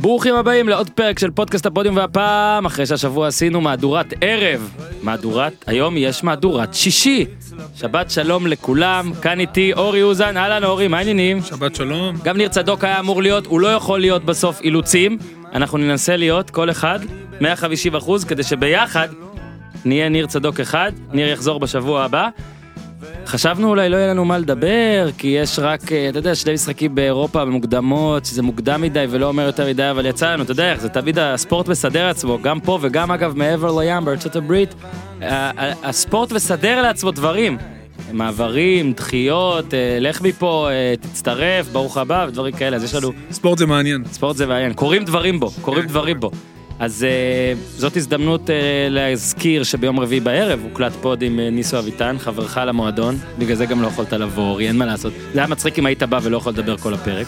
ברוכים הבאים לעוד פרק של פודקאסט הפודיום והפעם אחרי שהשבוע עשינו מהדורת ערב מהדורת היום יש מהדורת שישי. שבת שלום לכולם כאן איתי אורי אוזן. אהלן אורי מה העניינים? שבת שלום. גם ניר צדוק היה אמור להיות הוא לא יכול להיות בסוף אילוצים. אנחנו ננסה להיות כל אחד 150 אחוז כדי שביחד נהיה ניר צדוק אחד. ניר יחזור בשבוע הבא. חשבנו אולי לא יהיה לנו מה לדבר כי יש רק אה, אתה יודע שני משחקים באירופה במוקדמות שזה מוקדם מדי ולא אומר יותר מדי אבל יצא לנו אתה יודע איך זה תמיד הספורט מסדר לעצמו גם פה וגם אגב מעבר לים בארצות הברית הספורט מסדר לעצמו דברים. מעברים דחיות אה, לך מפה אה, תצטרף ברוך הבא ודברים כאלה אז יש לנו ספורט זה מעניין. ספורט זה מעניין, קורים דברים בו, קורים דברים בו. אז uh, זאת הזדמנות uh, להזכיר שביום רביעי בערב הוקלט פוד עם uh, ניסו אביטן, חברך למועדון, בגלל זה גם לא יכולת לבוא, אורי, אין מה לעשות. זה היה מצחיק אם היית בא ולא יכול לדבר כל הפרק,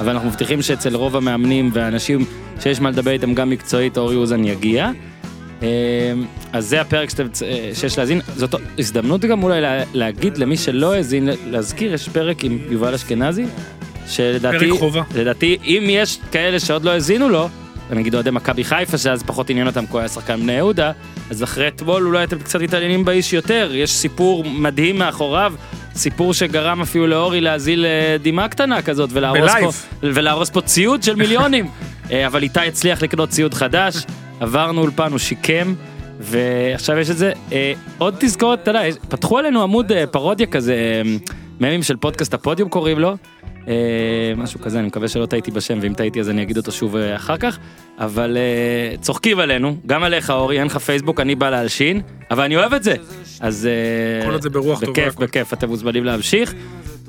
אבל אנחנו מבטיחים שאצל רוב המאמנים והאנשים שיש מה לדבר איתם גם מקצועית, אורי אוזן יגיע. Uh, אז זה הפרק שאתם, uh, שיש להאזין, זאת הזדמנות גם אולי לה, להגיד למי שלא האזין, להזכיר, יש פרק עם יובל אשכנזי, שלדעתי. לדעתי אם יש כאלה שעוד לא האזינו לו, נגיד אוהדי מכבי חיפה שאז פחות עניין אותם כי הוא היה שחקן בני יהודה, אז אחרי אתמול אולי אתם קצת מתעניינים באיש יותר, יש סיפור מדהים מאחוריו, סיפור שגרם אפילו לאורי להזיל אה, דמעה קטנה כזאת ולהרוס בלייב. פה, ולהרוס פה ציוד של מיליונים, אה, אבל איתי הצליח לקנות ציוד חדש, עברנו אולפן, הוא שיקם. ועכשיו יש את זה, אה, עוד תזכורת, אתה יודע, יש- פתחו עלינו עמוד אה, פרודיה כזה, אה, ממים של פודקאסט הפודיום קוראים לו, אה, משהו כזה, אני מקווה שלא טעיתי בשם, ואם טעיתי אז אני אגיד אותו שוב אה, אחר כך, אבל אה, צוחקים עלינו, גם עליך אורי, אין לך פייסבוק, אני בא להלשין, אבל אני אוהב את זה, אז אה, כל עוד זה ברוח טובה, בכיף. בכיף, אתם מוזמנים להמשיך,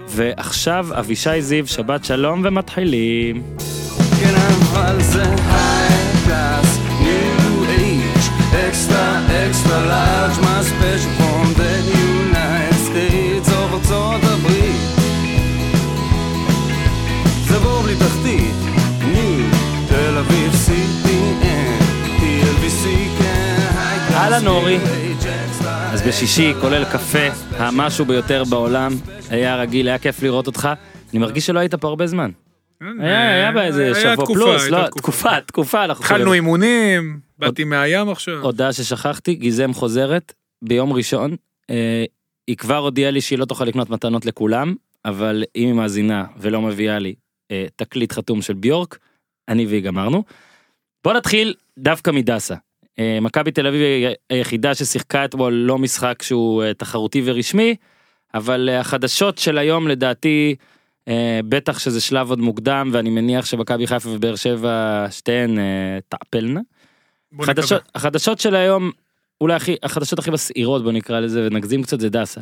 ועכשיו אבישי זיו, שבת שלום ומתחילים. כן אבל זה extra extra large, my אהלן, אורי. extra אז בשישי, כולל קפה, המשהו ביותר בעולם, היה רגיל, היה כיף לראות אותך, אני מרגיש שלא היית פה הרבה זמן. היה, היה באיזה היה שבוע פלוס, לא, תקופה. תקופה, אנחנו התחלנו. אימונים, באתי מהים עכשיו. הודעה ששכחתי, גיזם חוזרת ביום ראשון, אה, היא כבר הודיעה לי שהיא לא תוכל לקנות מתנות לכולם, אבל אם היא מאזינה ולא מביאה לי אה, תקליט חתום של ביורק, אני והיא גמרנו. בוא נתחיל דווקא מדסה. אה, מכבי תל אביב היא היחידה ששיחקה אתמול לא משחק שהוא אה, תחרותי ורשמי, אבל אה, החדשות של היום לדעתי, בטח שזה שלב עוד מוקדם, ואני מניח שמכבי חיפה ובאר שבע שתיהן תעפלנה. חדשות, החדשות של היום, אולי הכי, החדשות הכי מסעירות בוא נקרא לזה ונגזים קצת זה דסה.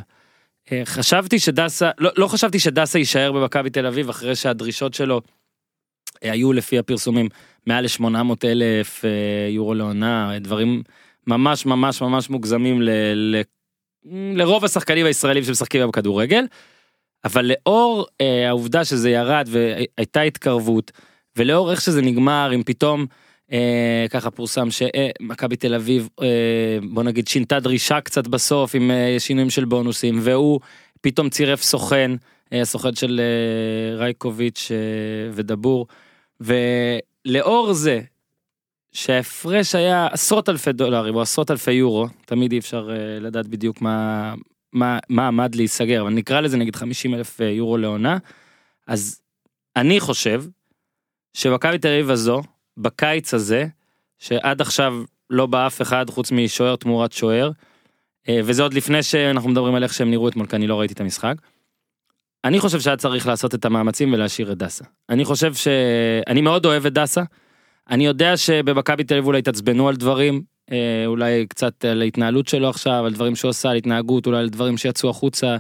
חשבתי שדסה, לא, לא חשבתי שדסה יישאר במכבי תל אביב אחרי שהדרישות שלו היו לפי הפרסומים מעל ל-800 אלף אה, יורו לעונה, אה, דברים ממש ממש ממש מוגזמים ל, ל, לרוב השחקנים הישראלים שמשחקים בכדורגל. אבל לאור אה, העובדה שזה ירד והייתה התקרבות ולאור איך שזה נגמר אם פתאום אה, ככה פורסם שמכבי תל אביב אה, בוא נגיד שינתה דרישה קצת בסוף עם אה, שינויים של בונוסים והוא פתאום צירף סוכן אה, סוכן של אה, רייקוביץ' אה, ודבור ולאור זה שההפרש היה עשרות אלפי דולרים או עשרות אלפי יורו תמיד אי אפשר אה, לדעת בדיוק מה מה מה עמד להיסגר אבל נקרא לזה נגיד 50 אלף אה, יורו לעונה אז אני חושב שמכבי תל אביב הזו בקיץ הזה שעד עכשיו לא בא אף אחד חוץ משוער תמורת שוער אה, וזה עוד לפני שאנחנו מדברים על איך שהם נראו אתמול כי אני לא ראיתי את המשחק. אני חושב שהיה צריך לעשות את המאמצים ולהשאיר את דסה. אני חושב שאני מאוד אוהב את דסה. אני יודע שבמכבי תל אביב אולי התעצבנו על דברים, אה, אולי קצת על ההתנהלות שלו עכשיו, על דברים שהוא עשה, על התנהגות, אולי על דברים שיצאו החוצה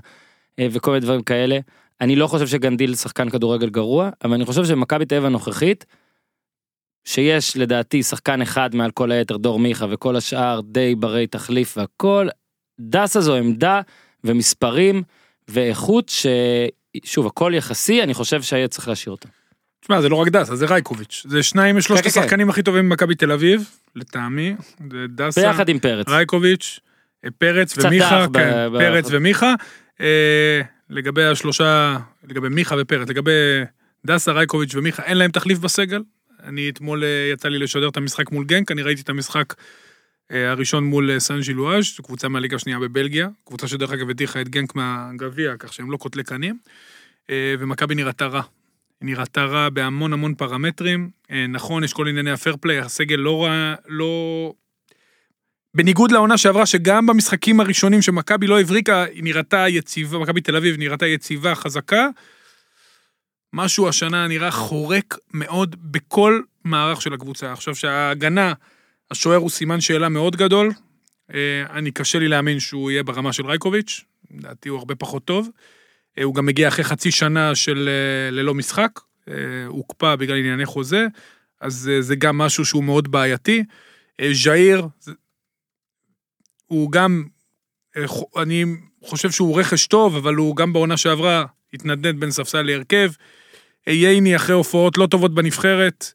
אה, וכל מיני דברים כאלה. אני לא חושב שגנדיל שחקן כדורגל גרוע, אבל אני חושב שמכבי תל אביב הנוכחית, שיש לדעתי שחקן אחד מעל כל היתר, דור מיכה, וכל השאר די ברי תחליף והכל, דסה זו עמדה ומספרים ואיכות ששוב הכל יחסי, אני חושב שהיה צריך להשאיר אותו. תשמע, זה לא רק דסה, זה רייקוביץ'. זה שניים משלושת כן, כן, כן. השחקנים הכי טובים במכבי תל אביב, לטעמי. זה דסה, ביחד עם פרץ. רייקוביץ', אה, פרץ ומיכה, ב- כן, ב- פרץ ומיכה. אה, לגבי השלושה, לגבי מיכה ופרץ, לגבי דסה, רייקוביץ' ומיכה, אין להם תחליף בסגל. אני אתמול אה, יצא לי לשדר את המשחק מול גנק, אני ראיתי את המשחק הראשון מול אה, סן ז'ילואז', זו קבוצה מהליגה השנייה בבלגיה, קבוצה שדרך אגב הדיחה את גנק מהגביע, כך שהם לא קוטלי קנים, אה, ומכבי נראתה רע. נראתה רע בהמון המון פרמטרים. אה, נכון, יש כל ענייני הפייר פליי, הסגל לא רע, לא... בניגוד לעונה שעברה, שגם במשחקים הראשונים שמכבי לא הבריקה, היא נראתה יציבה, מכבי תל אביב נראתה יציבה, חזקה. משהו השנה נראה חורק מאוד בכל מערך של הקבוצה. עכשיו שההגנה, השוער הוא סימן שאלה מאוד גדול. אה, אני קשה לי להאמין שהוא יהיה ברמה של רייקוביץ', לדעתי הוא הרבה פחות טוב. אה, הוא גם מגיע אחרי חצי שנה של אה, ללא משחק, הוקפא בגלל ענייני חוזה, אז זה גם משהו שהוא מאוד בעייתי. ז'איר, הוא גם, אני חושב שהוא רכש טוב, אבל הוא גם בעונה שעברה התנדנד בין ספסל להרכב. ייני אחרי הופעות לא טובות בנבחרת,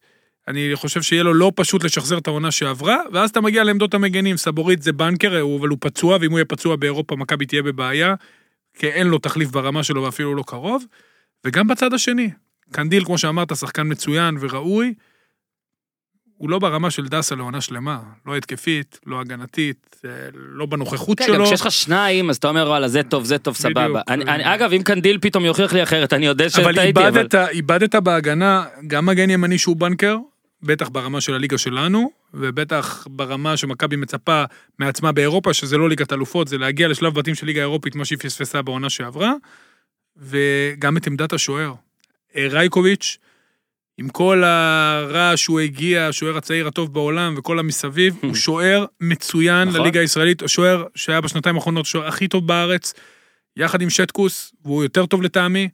אני חושב שיהיה לו לא פשוט לשחזר את העונה שעברה, ואז אתה מגיע לעמדות המגנים, סבורית זה בנקר, אבל הוא פצוע, ואם הוא יהיה פצוע באירופה, מכבי תהיה בבעיה, כי אין לו תחליף ברמה שלו ואפילו לא קרוב. וגם בצד השני, קנדיל, כמו שאמרת, שחקן מצוין וראוי, הוא לא ברמה של דסה לעונה שלמה, לא התקפית, לא הגנתית, אה, לא בנוכחות כן, גם שלו. כשיש לך שניים, אז אתה אומר, וואלה, זה טוב, זה טוב, סבבה. בדיוק. אני- אני- אגב, אם קנדיל פתאום יוכיח לי אחרת, אני יודע אבל שטעיתי, אבל... איבדת, איבדת בהגנה גם מגן ימני שהוא בנקר, בטח ברמה של הליגה שלנו, ובטח ברמה שמכבי מצפה מעצמה באירופה, שזה לא ליגת אלופות, זה להגיע לשלב בתים של ליגה אירופית, מה שהיא פספסה בעונה שעברה, וגם את עמדת השוער. אה, רייקוביץ', עם כל הרעש שהוא הגיע, השוער הצעיר הטוב בעולם וכל המסביב, הוא שוער מצוין נכון. לליגה הישראלית, השוער שהיה בשנתיים האחרונות השוער הכי טוב בארץ, יחד עם שטקוס, והוא יותר טוב לטעמי,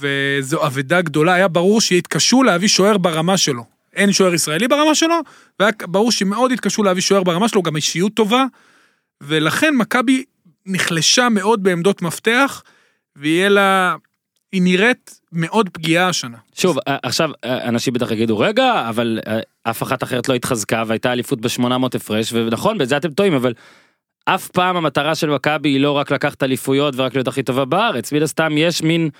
וזו אבדה גדולה, היה ברור שיתקשו להביא שוער ברמה שלו. אין שוער ישראלי ברמה שלו, והיה ברור שמאוד התקשו להביא שוער ברמה שלו, גם אישיות טובה, ולכן מכבי נחלשה מאוד בעמדות מפתח, ויהיה לה... היא נראית מאוד פגיעה השנה. שוב, עכשיו אנשים בטח יגידו, רגע, אבל אף אחת אחרת לא התחזקה והייתה אליפות ב-800 הפרש, ונכון, בזה אתם טועים, אבל אף פעם המטרה של מכבי היא לא רק לקחת אליפויות ורק להיות הכי טובה בארץ, מן הסתם יש מין,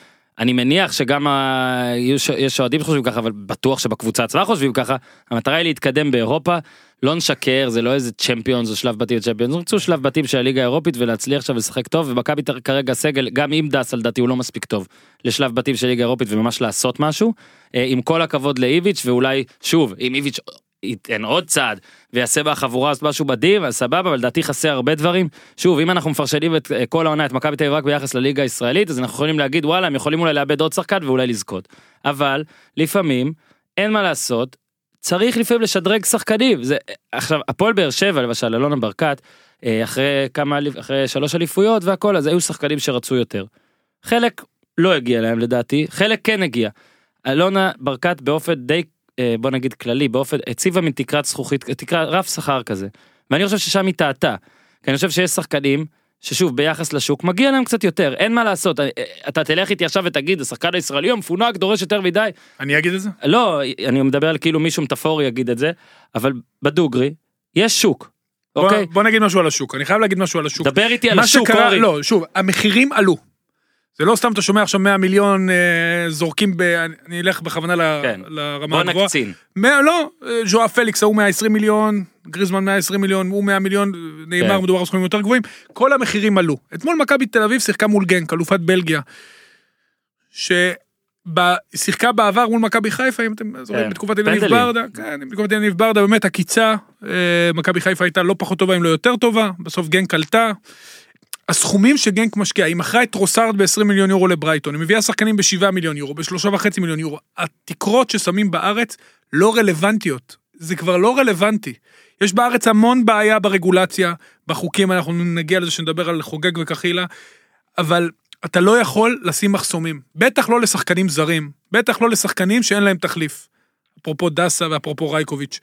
אני מניח שגם ה... יש- אוהדים שחושבים ככה, אבל בטוח שבקבוצה עצמה חושבים ככה, המטרה היא להתקדם באירופה, לא נשקר, זה לא איזה צ'מפיונס או שלב בתים צ'מפיונס, רצו שלב בתים של הליגה האירופית ולהצליח שם ולשחק טוב, ומכבי כרגע סגל, גם עם דס לדעתי הוא לא מספיק טוב לשלב בתים של ליגה אירופית וממש לעשות משהו, אה, עם כל הכבוד לאיביץ' ואולי, שוב, אם איביץ' ייתן עוד צעד ויעשה בחבורה הזאת משהו מדהים, אז סבבה, אבל לדעתי חסר הרבה דברים. שוב, אם אנחנו מפרשנים את אה, כל העונה, את מכבי תל אביב רק ביחס לליגה הישראלית, אז אנחנו יכולים להגיד, וואלה, הם יכולים אולי לאבד עוד שחקן ואולי לזכות. אבל, לפעמים, אין מה לעשות, צריך לפעמים לשדרג שחקנים. זה, עכשיו, הפועל באר שבע, למשל, אלונה ברקת, אה, אחרי כמה, אחרי שלוש אליפויות והכל, אז היו שחקנים שרצו יותר. חלק לא הגיע להם לדעתי, חלק כן הגיע. אלונה ברקת באופן די, בוא נגיד כללי, באופן, הציבה מין תקרת זכוכית, תקרה, רף שכר כזה. ואני חושב ששם היא טעתה. כי אני חושב שיש שחקנים ששוב ביחס לשוק מגיע להם קצת יותר אין מה לעשות אה, אה, אתה תלך איתי עכשיו ותגיד השחקן הישראלי המפונק דורש יותר מדי אני אגיד את זה? לא אני מדבר על כאילו מישהו מטאפורי יגיד את זה אבל בדוגרי יש שוק. בוא- אוקיי בוא נגיד משהו על השוק, אני חייב להגיד משהו על השוק. דבר איתי על השוק שקרה. לא, שוב, המחירים עלו. זה לא סתם אתה שומע עכשיו 100 מיליון אה, זורקים ב... אני- אלך בכוונה ל- כן. לרמה בוא הגבוהה. נקצין. 100, לא, אה, ז'ואר פליקס ההוא 120 מיליון, גריזמן 120 מיליון, הוא 100 מיליון, נאמר כן. מדובר על סכומים יותר גבוהים, כל המחירים עלו. אתמול מכבי תל אביב שיחקה מול גנק, אלופת בלגיה, ששיחקה בעבר מול מכבי חיפה, אם אתם זוכרים, כן. בתקופת פנדלים. ברדה, כן, בתקופת אליניב ברדה, באמת עקיצה, אה, מכבי חיפה הייתה לא פחות טובה אם לא יותר טובה, בסוף גנק עלתה. הסכומים שגנק משקיעה, היא מכרה את טרוסארד ב-20 מיליון יורו לברייטון, היא מביאה שחקנים ב-7 מיליון יורו, ב-3.5 מיליון יורו. התקרות ששמים בארץ לא רלוונטיות. זה כבר לא רלוונטי. יש בארץ המון בעיה ברגולציה, בחוקים, אנחנו נגיע לזה שנדבר על חוגג וקחילה, אבל אתה לא יכול לשים מחסומים. בטח לא לשחקנים זרים, בטח לא לשחקנים שאין להם תחליף. אפרופו דסה ואפרופו רייקוביץ'.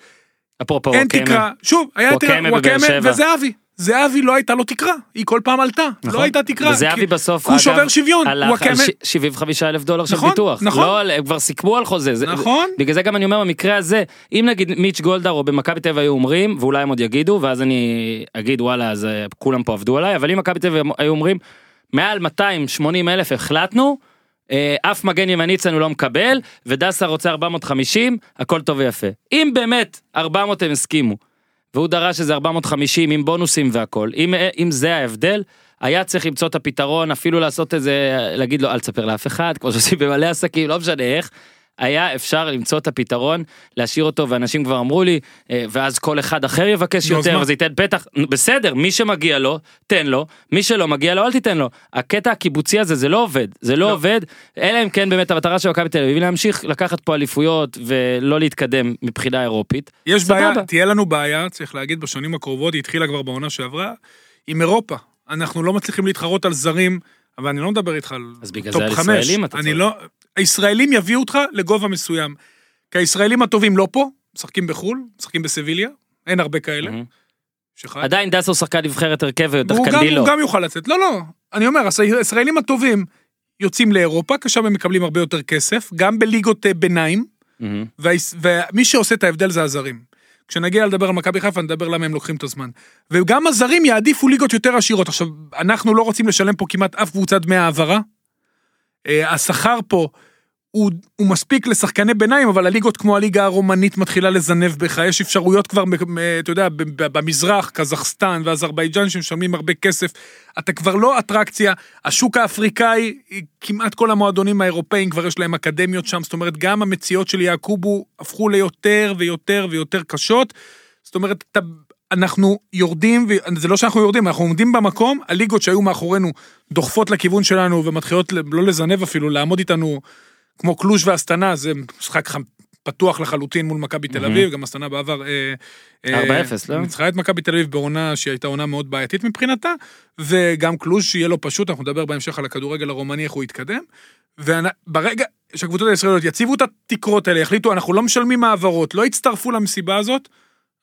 אפרופו אין וואקמה. תקרה, שוב, היה וואקמה שבע. וזהבי. זהבי לא הייתה לו תקרה, היא כל פעם עלתה, נכון. לא הייתה תקרה. וזהבי כי- בסוף הוא אגב, שובר שוויון, על ש- 75 אלף דולר של נכון, ביטוח. נכון. לא, על- הם כבר סיכמו על חוזה. זה- נכון. בגלל זה גם אני אומר במקרה הזה אם נגיד מיץ' גולדהר או במכבי תל אביב היו אומרים ואולי הם עוד יגידו ואז אני אגיד וואלה אז אה, כולם פה עבדו עליי אבל אם מכבי תל אביב היו אומרים מעל 280 אלף החלטנו אה, אף מגן ימני אצלנו לא מקבל, ודסה רוצה 450, הכל טוב ויפה. אם באמת 400 הם הסכימו, והוא דרש איזה 450 עם בונוסים והכל, אם, אם זה ההבדל, היה צריך למצוא את הפתרון, אפילו לעשות איזה, להגיד לו אל תספר לאף אחד, כמו שעושים במלא עסקים, לא משנה איך. היה אפשר למצוא את הפתרון, להשאיר אותו, ואנשים כבר אמרו לי, אה, ואז כל אחד אחר יבקש יותר? וזה ייתן פתח, בסדר, מי שמגיע לו, תן לו, מי שלא מגיע לו, אל תיתן לו. הקטע הקיבוצי הזה, זה לא עובד, זה לא לא. עובד, אלא אם כן באמת המטרה של מכבי תל אביב להמשיך לקחת פה אליפויות ולא להתקדם מבחינה אירופית. יש. בעיה, תהיה לנו בעיה, צריך להגיד, בשנים הקרובות, היא התחילה כבר בעונה שעברה, עם אירופה. אנחנו לא מצליחים להתחרות על זרים, אבל אני לא מדבר איתך על אז בגלל טופ זה על חמש. ישראלים אתה אני צודק. לא... הישראלים יביאו אותך לגובה מסוים. כי הישראלים הטובים לא פה, משחקים בחו"ל, משחקים בסביליה, אין הרבה כאלה. שחי. עדיין דסו שחקן נבחרת הרכב ודחקנדי לא. הוא גם יוכל לצאת. לא, לא, אני אומר, הישראלים הטובים יוצאים לאירופה, כי שם הם מקבלים הרבה יותר כסף, גם בליגות אה, ביניים, ומי שעושה את ההבדל זה הזרים. כשנגיע לדבר על מכבי חיפה, נדבר למה הם לוקחים את הזמן. וגם הזרים יעדיפו ליגות יותר עשירות. עכשיו, אנחנו לא רוצים לשלם פה כמעט אף קבוצת דמי העברה. אה, השכר פה הוא, הוא מספיק לשחקני ביניים, אבל הליגות כמו הליגה הרומנית מתחילה לזנב בך, יש אפשרויות כבר, אתה יודע, במזרח, קזחסטן ואזרבייג'אן שמשלמים הרבה כסף, אתה כבר לא אטרקציה, השוק האפריקאי, כמעט כל המועדונים האירופאים כבר יש להם אקדמיות שם, זאת אומרת, גם המציאות של יעקובו הפכו ליותר ויותר ויותר קשות, זאת אומרת, אתה... אנחנו יורדים, וזה לא שאנחנו יורדים, אנחנו עומדים במקום, הליגות שהיו מאחורינו דוחפות לכיוון שלנו ומתחילות לא לזנב אפילו, לעמוד איתנו כמו קלוש ואסטנה, זה משחק פתוח לחלוטין מול מכבי תל אביב, גם אסטנה בעבר... אה, אה, 4-0, לא? ניצחה את מכבי תל אביב בעונה שהיא הייתה עונה מאוד בעייתית מבחינתה, וגם קלוש שיהיה לו פשוט, אנחנו נדבר בהמשך על הכדורגל הרומני, איך הוא יתקדם. וברגע שהקבוצות הישראליות יציבו את התקרות האלה, יחליטו, אנחנו לא משלמים העברות, לא יצטרפו למסיבה הזאת,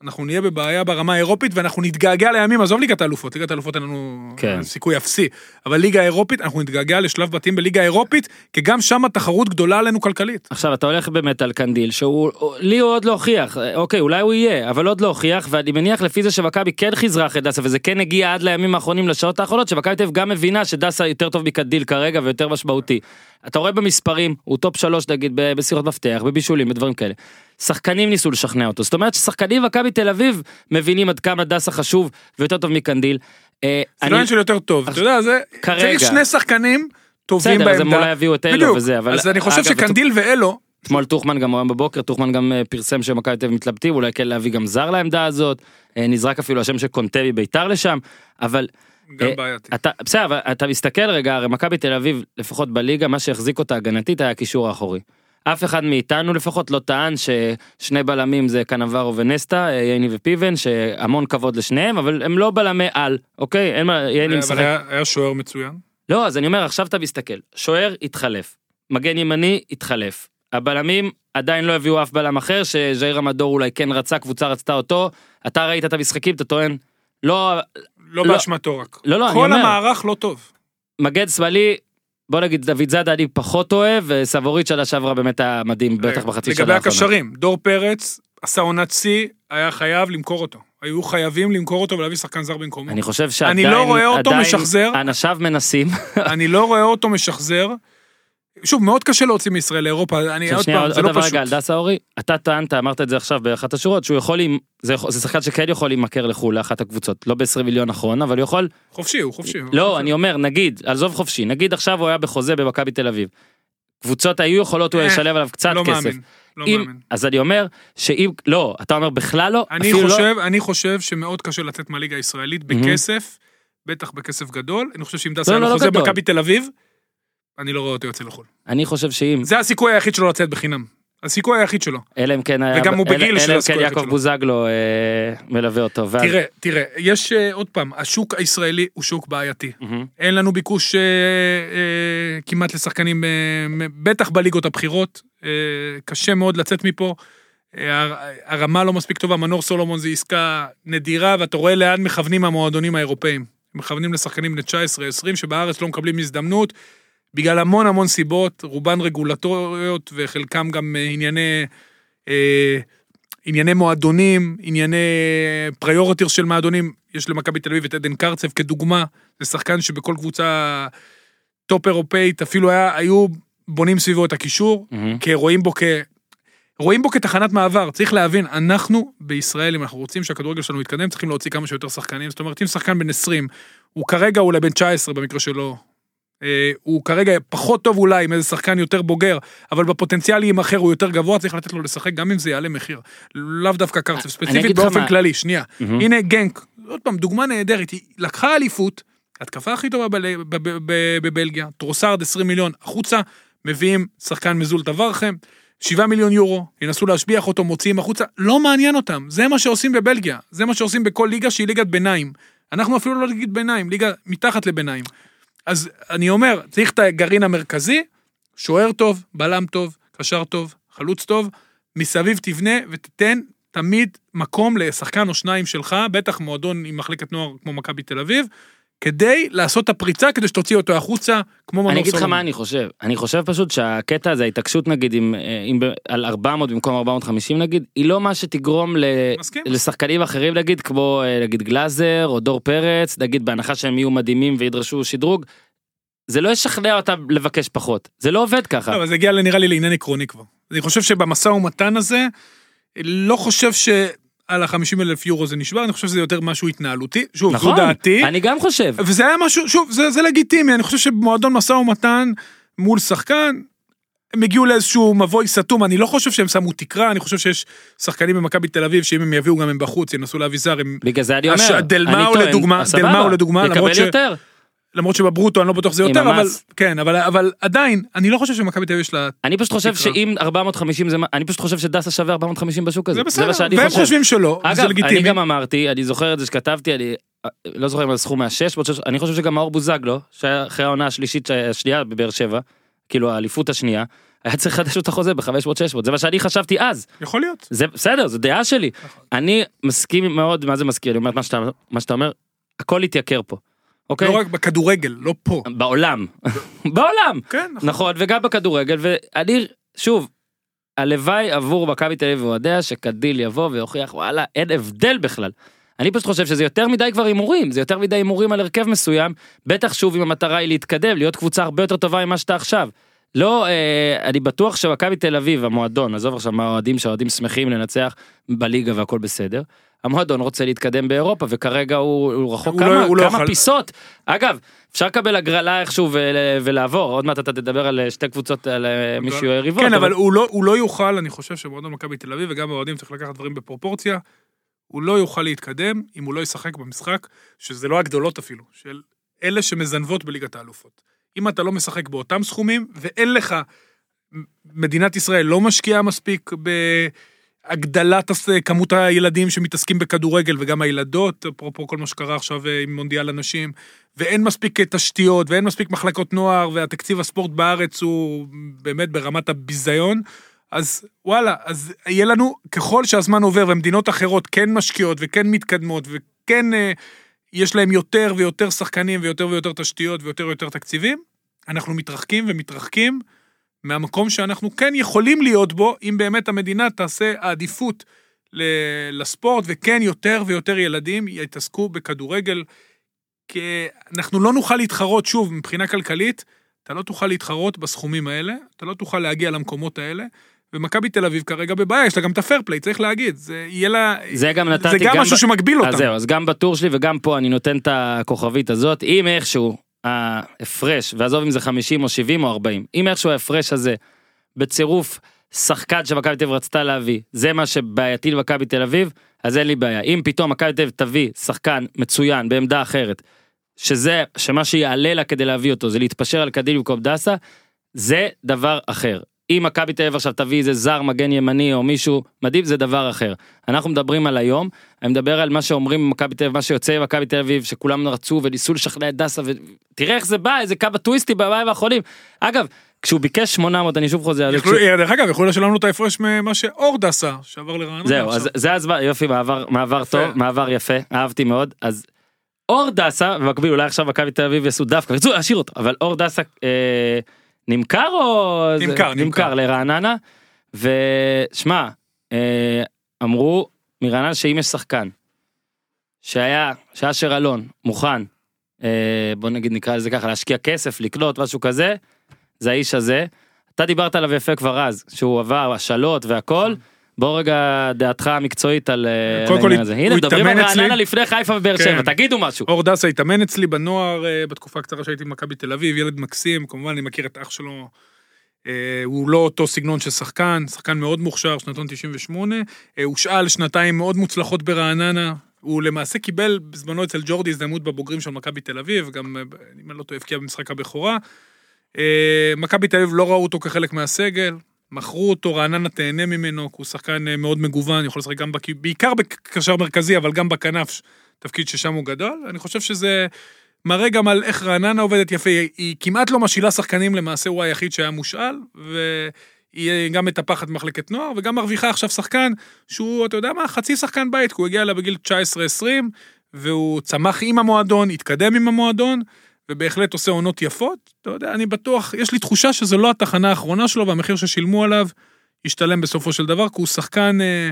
אנחנו נהיה בבעיה ברמה האירופית ואנחנו נתגעגע לימים, עזוב ליגת האלופות, ליגת האלופות אין לנו כן. סיכוי אפסי, אבל ליגה האירופית, אנחנו נתגעגע לשלב בתים בליגה האירופית, כי גם שם התחרות גדולה עלינו כלכלית. עכשיו אתה הולך באמת על קנדיל שהוא לי הוא עוד לא הוכיח אוקיי אולי הוא יהיה אבל עוד לא הוכיח ואני מניח לפי זה שמכבי כן חיזרה אחרי דסה וזה כן הגיע עד לימים האחרונים לשעות האחרונות שמכבי תל גם מבינה שדסה יותר טוב מקנדיל כרגע ויותר משמעותי. אתה רואה במספרים הוא top שלוש נגיד ב- בסירות מפתח, בבישולים בדברים כאלה. שחקנים ניסו לשכנע אותו זאת אומרת ששחקנים במכבי תל אביב מבינים עד כמה דסה חשוב ויותר טוב מקנדיל. אה, זה אני- לא עניין של יותר טוב, אתה יודע, זה... כרגע. צריך שני שחקנים טובים בסדר, אז הם בעמדה. אולי יביאו את אלו. וזה, אבל- אז אני חושב שקנדיל ואלו, אתמול טוחמן גם היום בבוקר טוחמן גם אה, פרסם שמכבי תל אביב מתלבטים אולי כן להביא גם זר לעמדה הזאת אה, נזרק אפילו השם של קונטה מביתר לשם אבל גם אה, בעייתי. בסדר אבל אתה מסתכל רגע הרי מכבי תל אביב לפחות בליגה מה שהחזיק אותה הגנתית היה הקישור האחורי. אף אחד מאיתנו לפחות לא טען ששני בלמים זה קנברו ונסטה אה, ייני ופיבן שהמון כבוד לשניהם אבל הם לא בלמי על אוקיי אין מה ייני אבל משחק היה היה שוער מצוין. לא, אז אני אומר, עכשיו אתה מסתכל, שוער התחלף, מגן ימני התחלף, הבלמים עדיין לא הביאו אף בלם אחר, שז'איר המדור אולי כן רצה, קבוצה רצתה אותו, אתה ראית את המשחקים, אתה טוען, לא, לא לא. באשמתו רק. לא, לא, אני כל אומר, המערך לא טוב. מגן שמאלי, בוא נגיד דוד זאדה אני פחות אוהב, וסבורית שנה שעברה באמת היה מדהים, בטח בחצי שנה לגבי האחרונה. הקשרים, דור פרץ עשה עונת שיא, היה חייב למכור אותו. היו חייבים למכור אותו ולהביא שחקן זר במקומו. אני חושב שעדיין, אני לא רואה אותו משחזר. אנשיו מנסים, אני לא רואה אותו משחזר. שוב, מאוד קשה להוציא מישראל לאירופה, אני עוד פעם, זה לא דבר פשוט. רגע על דסה אורי, אתה טענת, אמרת את זה עכשיו באחת השורות, שהוא יכול, זה זה שחקן שכן יכול להימכר לחו"ל לאחת הקבוצות, לא ב-20 מיליון אחרון, אבל הוא יכול, חופשי, הוא חופשי. הוא לא, חופשי. אני אומר, נגיד, עזוב חופשי, נגיד עכשיו הוא היה בחוזה במכבי תל אביב. קבוצות היו יכולות אולי אה, לשלב עליו קצת לא כסף. מאמין, לא אם- מאמין. אז אני אומר, שאם, לא, אתה אומר בכלל לא, אני לא- חושב, אני חושב שמאוד קשה לצאת מהליגה הישראלית בכסף, בטח בכסף גדול. אני חושב שאם דסה לא, היה לא, לא חוזה גדול. במכבי תל אביב, אני לא רואה אותו יוצא לחו"ל. אני חושב שאם, זה הסיכוי היחיד שלו לצאת בחינם. הסיכוי היחיד שלו. אלא אם כן היה, וגם הוא אלא- בגיל אלא שזה אם הסיכוי כן היחיד יעקב שלו. בוזגלו אה, מלווה אותו. תראה, תראה, יש אה, עוד פעם, השוק הישראלי הוא שוק בעייתי. אין לנו ביקוש אה, כמעט לשחקנים, בטח בליגות הבכירות. קשה מאוד לצאת מפה. הר- הרמה לא מספיק טובה, מנור סולומון זו עסקה נדירה, ואתה רואה לאן מכוונים המועדונים האירופאים. מכוונים לשחקנים בני 19-20, שבארץ לא מקבלים הזדמנות, בגלל המון המון סיבות, רובן רגולטוריות, וחלקם גם אה, ענייני... אה, ענייני מועדונים, ענייני priorities של מועדונים, יש למכבי תל אביב את עדן קרצב כדוגמה, זה שחקן שבכל קבוצה top אירופאית, אפילו היה, היו בונים סביבו את הקישור, מהמם. כי רואים בו כ... רואים בו כתחנת מעבר, צריך להבין, אנחנו בישראל, אם אנחנו רוצים שהכדורגל שלנו יתקדם, צריכים להוציא כמה שיותר שחקנים. זאת אומרת, אם שחקן בן 20, הוא כרגע אולי בן 19 במקרה שלו, אה, הוא כרגע פחות טוב אולי עם איזה שחקן יותר בוגר, אבל בפוטנציאל יימכר הוא יותר גבוה, צריך לתת לו לשחק גם אם זה יעלה מחיר. לאו דווקא קרצב, ספציפית באופן מה- כללי, שנייה. מהמם. הנה גנק, עוד פעם, דוגמה נהדרת, היא לקחה אליפות, התקפה הכי טובה בבלגיה, טרוסארד 20 מיליון, החוצה, מביאים שחקן מזול תברכם, 7 מיליון יורו, ינסו להשביח אותו, מוציאים החוצה, לא מעניין אותם, זה מה שעושים בבלגיה, זה מה שעושים בכל ליגה שהיא ליגת ביניים. אנחנו אפילו לא ליגת ביניים, ליגה מתחת לביניים. אז אני אומר, צריך את הגרעין המרכזי, שוער טוב, בלם טוב, קשר טוב, חלוץ טוב, מסביב תבנה ותתן תמיד מקום לשחקן או שניים שלך, בטח מועדון עם מחלקת נוער כמו מכבי תל אביב, כדי לעשות את הפריצה, כדי שתוציא אותו החוצה, כמו מנור אני אגיד לך סולומון. מה אני חושב, אני חושב פשוט שהקטע הזה, ההתעקשות נגיד עם, אה, עם, על 400 במקום 450 נגיד, היא לא מה שתגרום ל. לשחקנים אחרים נגיד, כמו אה, נגיד גלאזר או דור פרץ, נגיד בהנחה שהם יהיו מדהימים וידרשו שדרוג, זה לא ישכנע אותם לבקש פחות, זה לא עובד ככה. לא, אבל זה הגיע נראה לי לעניין עקרוני כבר. אני חושב שבמשא ומתן הזה, לא חושב שעל ה-50 אלף יורו זה נשבר, אני חושב שזה יותר משהו התנהלותי. שוב, נכון, זו דעתי. אני גם חושב. וזה היה משהו, שוב, זה, זה לגיטימי, אני חושב שבמועדון משא ומתן מול שחקן, הם הגיעו לאיזשהו מבוי סתום, אני לא חושב שהם שמו תקרה, אני חושב שיש שחקנים במכבי תל אביב, שאם הם יביאו גם הם בחוץ, ינסו להביא זר, הם... בגלל זה אני אומר, דלמאו אני טוען, לדוגמה, דלמאו לדוגמה, למרות ש- יותר. למרות שבברוטו אני לא בטוח שזה יותר, אבל... כן, אבל, אבל עדיין, אני לא חושב שמכבי תל אביב יש לה... אני פשוט חושב. שאם 450 זה מה, אני פשוט חושב שדסה שווה 450 בשוק הזה. זה בסדר, שאני והם חושב. חושבים שלא, זה אגב, לגיטימי. אני גם אמרתי, אני זוכר את זה שכתבתי, אני אה, לא זוכר אם הסכום היה 600, אני חושב שגם מאור בוזגלו, שהיה אחרי העונה השלישית, השנייה בבאר שבע, כאילו האליפות השנייה, היה צריך לחדש את החוזה ב-500-600, זה מה שאני חשבתי אז. יכול להיות. זה בסדר, זו דעה שלי. אני מסכים מאוד, מה זה מסכים? אני אומר מה שאתה אומר, הכל התייקר פה. אוקיי? לא רק בכדורגל, לא פה. בעולם. בעולם. כן, נכון. נכון, וגם בכדורגל, ואני, שוב, הלוואי עבור מכבי תל אביב ואוהדיה שקדיל יבוא ויוכיח וואלה אין הבדל בכלל. אני פשוט חושב שזה יותר מדי כבר הימורים, זה יותר מדי הימורים על הרכב מסוים, בטח שוב אם המטרה היא להתקדם, להיות קבוצה הרבה יותר טובה ממה שאתה עכשיו. לא, אה, אני בטוח שמכבי תל אביב, המועדון, עזוב עכשיו מה האוהדים, שהאוהדים שמחים לנצח בליגה והכל בסדר. המועדון רוצה להתקדם באירופה וכרגע הוא, הוא רחוק הוא כמה, לא- הוא לא כמה יוכל- פיסות. אגב, אפשר לקבל הגרלה איכשהו ול, ולעבור, עוד מעט אתה תדבר על אה, שתי קבוצות, על אה, מישהו יריבות. כן, אבל הוא לא, הוא לא יוכל, אני חושב שמועדון מכבי תל אביב וגם האוהדים צריך לקחת דברים בפרופורציה. הוא לא יוכל להתקדם אם הוא לא ישחק במשחק, שזה לא הגדולות אפילו, של אלה שמזנבות בליגת האלופות. אם אתה לא משחק באותם סכומים, ואין לך, מדינת ישראל לא משקיעה מספיק בהגדלת הס- כמות הילדים שמתעסקים בכדורגל, וגם הילדות, אפרופו כל מה שקרה עכשיו אה, עם מונדיאל הנשים, ואין מספיק אה, תשתיות, ואין מספיק מחלקות נוער, והתקציב הספורט בארץ הוא באמת ברמת הביזיון. אז וואלה, אז יהיה לנו, ככל שהזמן עובר ומדינות אחרות כן משקיעות וכן מתקדמות וכן אה, יש להם יותר ויותר שחקנים ויותר ויותר תשתיות ויותר ויותר תקציבים, אנחנו מתרחקים ומתרחקים מהמקום שאנחנו כן יכולים להיות בו, אם באמת המדינה תעשה העדיפות לספורט, וכן יותר ויותר ילדים יתעסקו בכדורגל, כי אנחנו לא נוכל להתחרות, שוב, מבחינה כלכלית, אתה לא תוכל להתחרות בסכומים האלה, אתה לא תוכל להגיע למקומות האלה. ומכבי תל אביב כרגע בבעיה, יש לה גם את הפייר פליי, צריך להגיד, זה יהיה לה... זה גם נתתי זה גם גם משהו ב- שמגביל אותם. אז זהו, אז גם בטור שלי וגם פה אני נותן את הכוכבית הזאת, אם איכשהו ההפרש, ועזוב אם זה 50 או 70 או 40, אם איכשהו ההפרש הזה בצירוף שחקן שמכבי תל אביב רצתה להביא, זה מה שבעייתי למכבי תל אביב, אז אין לי בעיה. אם פתאום מכבי תל אביב תביא שחקן מצוין בעמדה אחרת, שזה, שמה שיעלה לה כדי להביא אותו זה להתפשר על קדיל במקום דסה, זה דבר אחר. אם מכבי תל אביב עכשיו תביא איזה זר מגן ימני או מישהו מדהים זה דבר אחר. אנחנו מדברים על היום, אני מדבר על מה שאומרים במכבי תל אביב, מה שיוצא ממכבי תל אביב, שכולם רצו וניסו לשכנע את דסה ותראה איך זה בא, איזה קו הטוויסטי במים האחרונים. אגב, כשהוא ביקש 800 אני שוב חוזר, דרך אגב, יכלו לשלם לנו את ההפרש ממה שאורד עשה, שעבר לרעננה. זהו. אז זה הזמן, יופי, מעבר, מעבר יפה. טוב, מעבר יפה, אהבתי מאוד, אז אור דסה, במקביל אולי עכשיו מכבי תל אביב יעשו דווקא, רצו להשאיר אותו, אבל אור דסה אה, נמכר או... זה- נמכר, נמכר נמכר. לרעננה, ושמע, אה, אמרו מרעננה שאם יש שחקן, שהיה, שאשר אלון מוכן, אה, בוא נגיד נקרא לזה ככה, להשקיע כסף, לקלוט, משהו כזה, זה האיש הזה. אתה דיברת עליו יפה כבר אז, שהוא עבר השאלות והכל. בוא רגע דעתך המקצועית על אה, העניין הזה. הנה מדברים על. רעננה לפני חיפה ובאר כן. שבע, תגידו משהו. אור דסה התאמן אצלי בנוער אה, בתקופה הקצרה שהייתי במכבי תל אביב, ילד מקסים, כמובן אני מכיר את אח שלו. אה, הוא לא אותו סגנון של שחקן, שחקן מאוד מוכשר, שנתון 98. אה, הושאל שנתיים מאוד מוצלחות ברעננה. הוא למעשה קיבל בזמנו אצל ג'ורדי הזדמנות בבוגרים של מכבי תל אביב, גם אם אני לא טועה הבקיע במשחק הבכורה. מכבי תל אביב לא ראו אותו כחלק מהסגל, מכרו אותו, רעננה תהנה ממנו, כי הוא שחקן אה, מאוד מגוון, יכול לשחק גם, בק... בעיקר בקשר מרכזי, אבל גם בכנף, תפקיד ששם הוא גדול. אני חושב שזה מראה גם על איך רעננה עובדת יפה, היא, היא כמעט לא משאילה שחקנים, למעשה הוא היחיד שהיה מושאל, והיא גם מטפחת מחלקת נוער, וגם מרוויחה עכשיו שחקן שהוא, אתה יודע מה, חצי שחקן בית, כי הוא הגיע אליה בגיל 19-20, והוא צמח עם המועדון, התקדם עם המועדון, ובהחלט עושה עונות יפות. אתה יודע, אני בטוח, יש לי תחושה שזו לא התחנה האחרונה שלו, והמחיר ששילמו עליו ישתלם בסופו של דבר, כי הוא שחקן אה,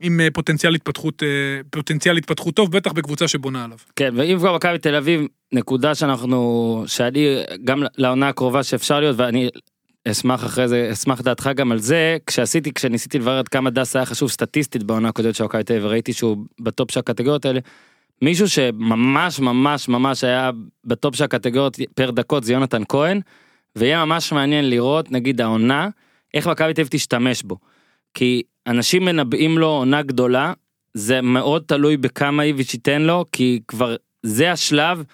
עם אה, פוטנציאל התפתחות, אה, פוטנציאל התפתחות טוב, בטח בקבוצה שבונה עליו. כן, ואם כבר מכבי תל אביב, נקודה שאנחנו, שאני, גם לעונה הקרובה שאפשר להיות, ואני אשמח אחרי זה, אשמח דעתך גם על זה, כשעשיתי, כשניסיתי לברר עד כמה דסה היה חשוב סטטיסטית בעונה הקודמת של מכבי תל אביב, וראיתי שהוא ב top של הקטגוריות האלה, מישהו שממש ממש ממש היה ב top של הקטגוריות per דקות זה יונתן כהן, ויהיה ממש מעניין לראות, נגיד העונה, איך מכבי תל תשתמש בו. כי אנשים מנבאים לו עונה גדולה, זה מאוד תלוי בכמה איביץ' ייתן לו, כי כבר זה השלב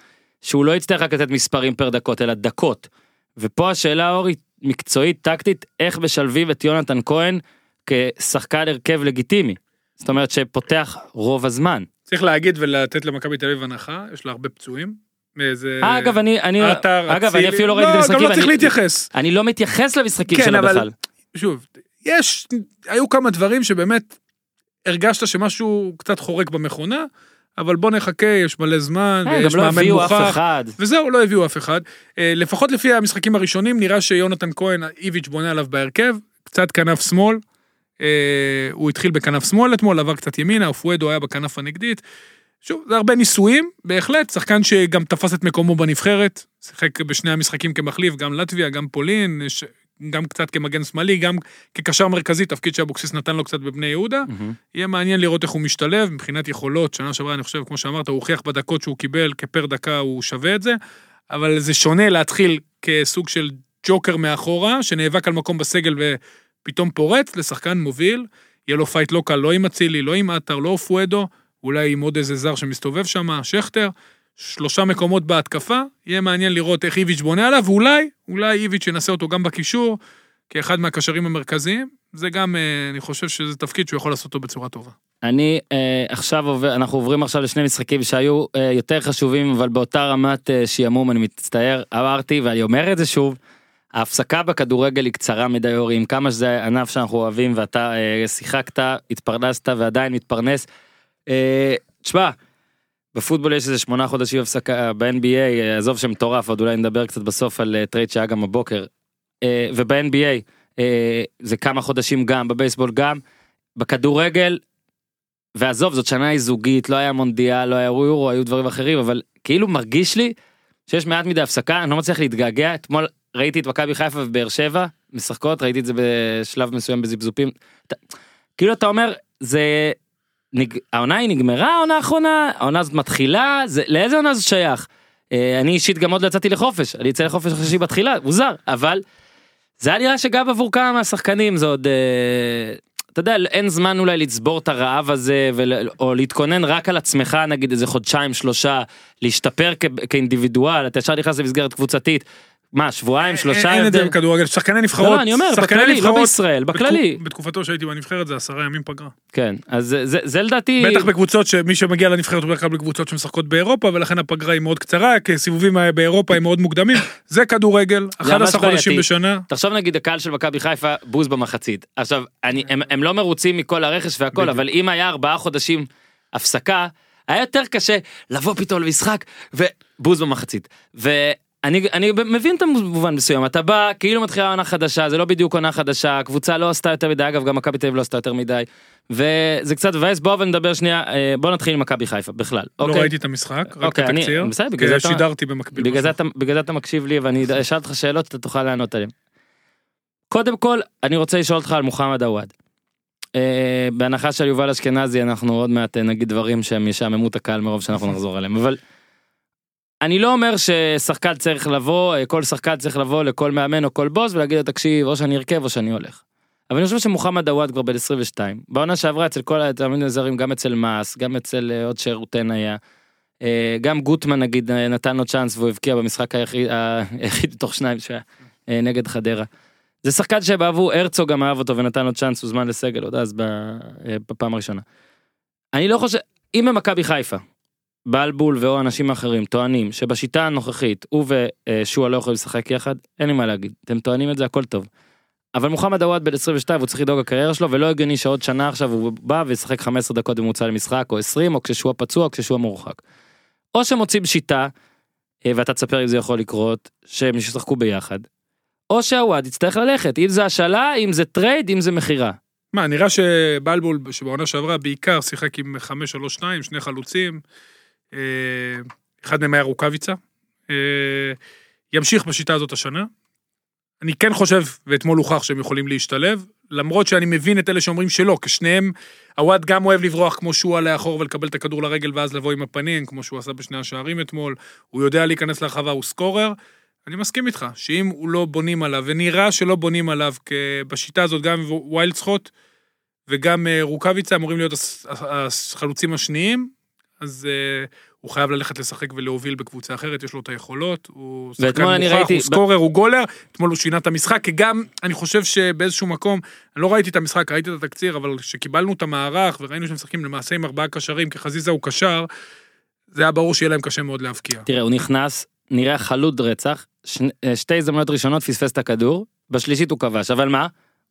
שהוא לא יצטרך רק לתת מספרים פר דקות, אלא דקות. ופה השאלה אורי, מקצועית, טקטית, איך משלבים את יונתן כהן כשחקן הרכב לגיטימי. זאת אומרת שפותח רוב הזמן. צריך להגיד ולתת למכבי תל אביב הנחה, יש לה הרבה פצועים. זה... אה, אגב, אני, אני, עטר, אגב, אני. אפילו לא ראיתי את המשחקים. גם לא צריך אני- להתייחס. אני לא מתייחס למשחקים כן, אבל- בכלל. שוב, יש, היו כמה דברים שבאמת הרגשת שמשהו קצת חורק במכונה, אבל בוא נחכה, יש מלא זמן, אה, ויש לא מאמן הביאו אף מוכח. וזהו, לא הביאו אף אחד. אה, לפחות לפי המשחקים הראשונים, נראה שיונתן כהן, איביץ' בונה עליו בהרכב, קצת כנף שמאל. אה, הוא התחיל בכנף שמאל אתמול, עבר קצת ימינה, אופואדו היה בכנף הנגדית. שוב, זה הרבה ניסויים, בהחלט, שחקן שגם תפס את מקומו בנבחרת, שיחק בשני המשחקים כמחליף, גם לטביה, גם פולין, יש- גם קצת כמגן שמאלי, גם כקשר מרכזי, תפקיד שאבוקסיס נתן לו קצת בבני יהודה. מהמם. יהיה מעניין לראות איך הוא משתלב, מבחינת יכולות, שנה שעברה אני חושב, כמו שאמרת, הוא הוכיח בדקות שהוא קיבל, per דקה הוא שווה את זה, אבל זה שונה להתחיל כסוג של ג'וקר מאחורה, שנאבק על מקום בסגל ופתאום פורץ, לשחקן מוביל, יהיה לו fight לא קל, לא עם אצילי, לא עם עטר, לא אופוארדו, אולי עם עוד איזה זר שמסתובב שם, שכטר, שלושה מקומות בהתקפה, יהיה מעניין לראות איך איביץ' בונה עליו, ואולי, אולי איביץ' ינסה אותו גם בקישור, כאחד מהקשרים המרכזיים, זה גם, אה, אני חושב שזה תפקיד שהוא יכול לעשות אותו בצורה טובה. אני אה, עכשיו עובר, אנחנו עוברים עכשיו לשני משחקים שהיו אה, יותר חשובים, אבל באותה רמת אה, שעמום, אני מצטער, אמרתי, ואני אומר את זה שוב, ההפסקה בכדורגל היא קצרה מדי אורי, עם כמה שזה ענף שאנחנו אוהבים, ואתה אה, שיחקת, התפרנסת ועדיין מתפרנס. אה, תשמע, בפוטבול יש איזה שמונה חודשים הפסקה, ב-NBA, אה, עזוב שמטורף, עוד אולי נדבר קצת בסוף על אה, trade שהיה גם הבוקר. אה, וב-NBA אה, זה כמה חודשים גם, בבייסבול גם. בכדורגל ועזוב זאת שנה זוגית לא היה מונדיאל לא היה יורו היו דברים אחרים אבל כאילו מרגיש לי שיש מעט מדי הפסקה אני לא מצליח להתגעגע אתמול ראיתי את מכבי חיפה ובאר שבע משחקות ראיתי את זה בשלב מסוים בזיפזופים אתה- כאילו אתה אומר זה נג... העונה היא נגמרה העונה האחרונה העונה הזאת מתחילה זה לאיזה עונה זה שייך. אה, אני אישית גם עוד לא יצאתי לחופש אני אצא לחופש אחרי שהיא בתחילה מוזר אבל. זה היה נראה שגם עבור כמה מהשחקנים זה עוד אה, אתה יודע אין זמן אולי לצבור את הרעב הזה ול, או להתכונן רק על עצמך נגיד איזה חודשיים שלושה להשתפר כ, כאינדיבידואל אתה ישר נכנס למסגרת קבוצתית. מה שבועיים שלושה אין את זה? בכדורגל, שחקני נבחרות, לא, לא, אני אומר, בכללי, לא נבחרות, בישראל, בכללי. בתקופתו שהייתי בנבחרת זה עשרה ימים פגרה. כן אז זה, זה, זה לדעתי בטח בקבוצות שמי שמגיע לנבחרת הוא בדרך כלל בקבוצות שמשחקות באירופה ולכן הפגרה היא מאוד קצרה כי הסיבובים באירופה הם מאוד מוקדמים זה כדורגל 11 ממש חודשים. בשנה תחשוב נגיד הקהל של מכבי חיפה בוז במחצית עכשיו אני הם, לא מרוצים מכל הרכש והכל. אבל אם היה ארבעה חודשים הפסקה היה יותר קשה לבוא פתאום למשחק ובוז במחצית ואני אני מבין את המובן מסוים אתה בא כאילו מתחילה עונה חדשה זה לא בדיוק עונה חדשה הקבוצה לא עשתה יותר מדי אגב גם מכבי תל אביב לא עשתה יותר מדי וזה קצת מבאס בוא ונדבר שנייה אה, בוא נתחיל עם מכבי חיפה בכלל לא אוקיי? ראיתי את המשחק רק את אוקיי, אני- התקציר בסדר, בגלל זה אתה- שידרתי במקביל בגלל זה. אתה בגלל זה אתה מקשיב לי ואני אשאל אותך שאלות אתה תוכל לענות עליהן. קודם כל, אני רוצה לשאול אותך על מוחמד עוואד. אה, בהנחה של יובל אשכנזי אנחנו עוד מעט אה, נגיד דברים שהם ישעממו את הקהל מרוב שאנחנו נחזור עליהם, אבל אני לא אומר ששחקן צריך לבוא, אה, כל שחקן צריך לבוא לכל מאמן או כל בוס ולהגיד לו תקשיב או שאני ארכב או שאני הולך. אבל אני חושב שמוחמד עוואד כבר בן 22, בעונה שעברה אצל כל התאמינים הזרים, גם אצל מאס, גם אצל אה, עוד שירותן היה. אה, גם גוטמן נגיד נתן לו צ'אנס והוא הבקיע במשחק היחיד, היחיד תוך שניים שהיה נגד חדרה. זה שחקן שבעבור הרצוג גם אהב אותו ונתן לו צ'אנס הוזמן לסגל עוד אז בפעם הראשונה. אני לא חושב, אם במכבי חיפה, בלבול ואו אנשים אחרים טוענים שבשיטה הנוכחית הוא ושועה לא יכולים לשחק יחד, אין לי מה להגיד, אתם טוענים את זה הכל טוב. אבל מוחמד עוואד בן 22 הוא צריך לדאוג לקריירה שלו ולא הגיוני שעוד שנה עכשיו הוא בא וישחק 15 דקות בממוצע למשחק או 20 או כששועה פצוע או כששועה מורחק. או שמוצאים שיטה אה, ואתה תספר אם זה יכול לקרות שהם ישחקו ביחד. או שהוואד יצטרך ללכת אם זה השאלה אם זה trade אם זה מכירה. מה, נראה שבלבול, שבעונה שעברה בעיקר שיחק עם 5-3-2, שני חלוצים, אחד מהם היה רוקאביצה. אה, ימשיך בשיטה הזאת השנה. אני כן חושב, ואתמול הוכח שהם יכולים להשתלב, למרות שאני מבין את אלה שאומרים שלא, כי שניהם, הוואד גם אוהב לברוח כמו שועה לאחור ולקבל את הכדור לרגל ואז לבוא עם הפנים, כמו שהוא עשה בשני השערים אתמול, הוא יודע להיכנס לרחבה, הוא סקורר. אני מסכים איתך, שאם הוא לא בונים עליו, ונראה שלא בונים עליו, בשיטה הזאת גם ויילדסחוט וגם אה, רוקאביצה אמורים להיות החלוצים השניים, אז אה, הוא חייב ללכת לשחק ולהוביל בקבוצה אחרת, יש לו את היכולות, הוא שחקן מוכח, ראיתי- הוא סקורר, הוא גולר, אתמול הוא שינה את המשחק, כי גם, אני חושב שבאיזשהו מקום, אני לא ראיתי את המשחק, ראיתי את התקציר, אבל כשקיבלנו את המערך וראינו שהם משחקים למעשה עם ארבעה קשרים, כי חזיזה הוא קשר, זה היה ברור שיהיה להם קשה מאוד להבקיע. תראה הוא נכנס נראה חלוד רצח שני- אה, שתי הזדמנויות ראשונות פספס את הכדור בשלישית הוא כבש אבל מה.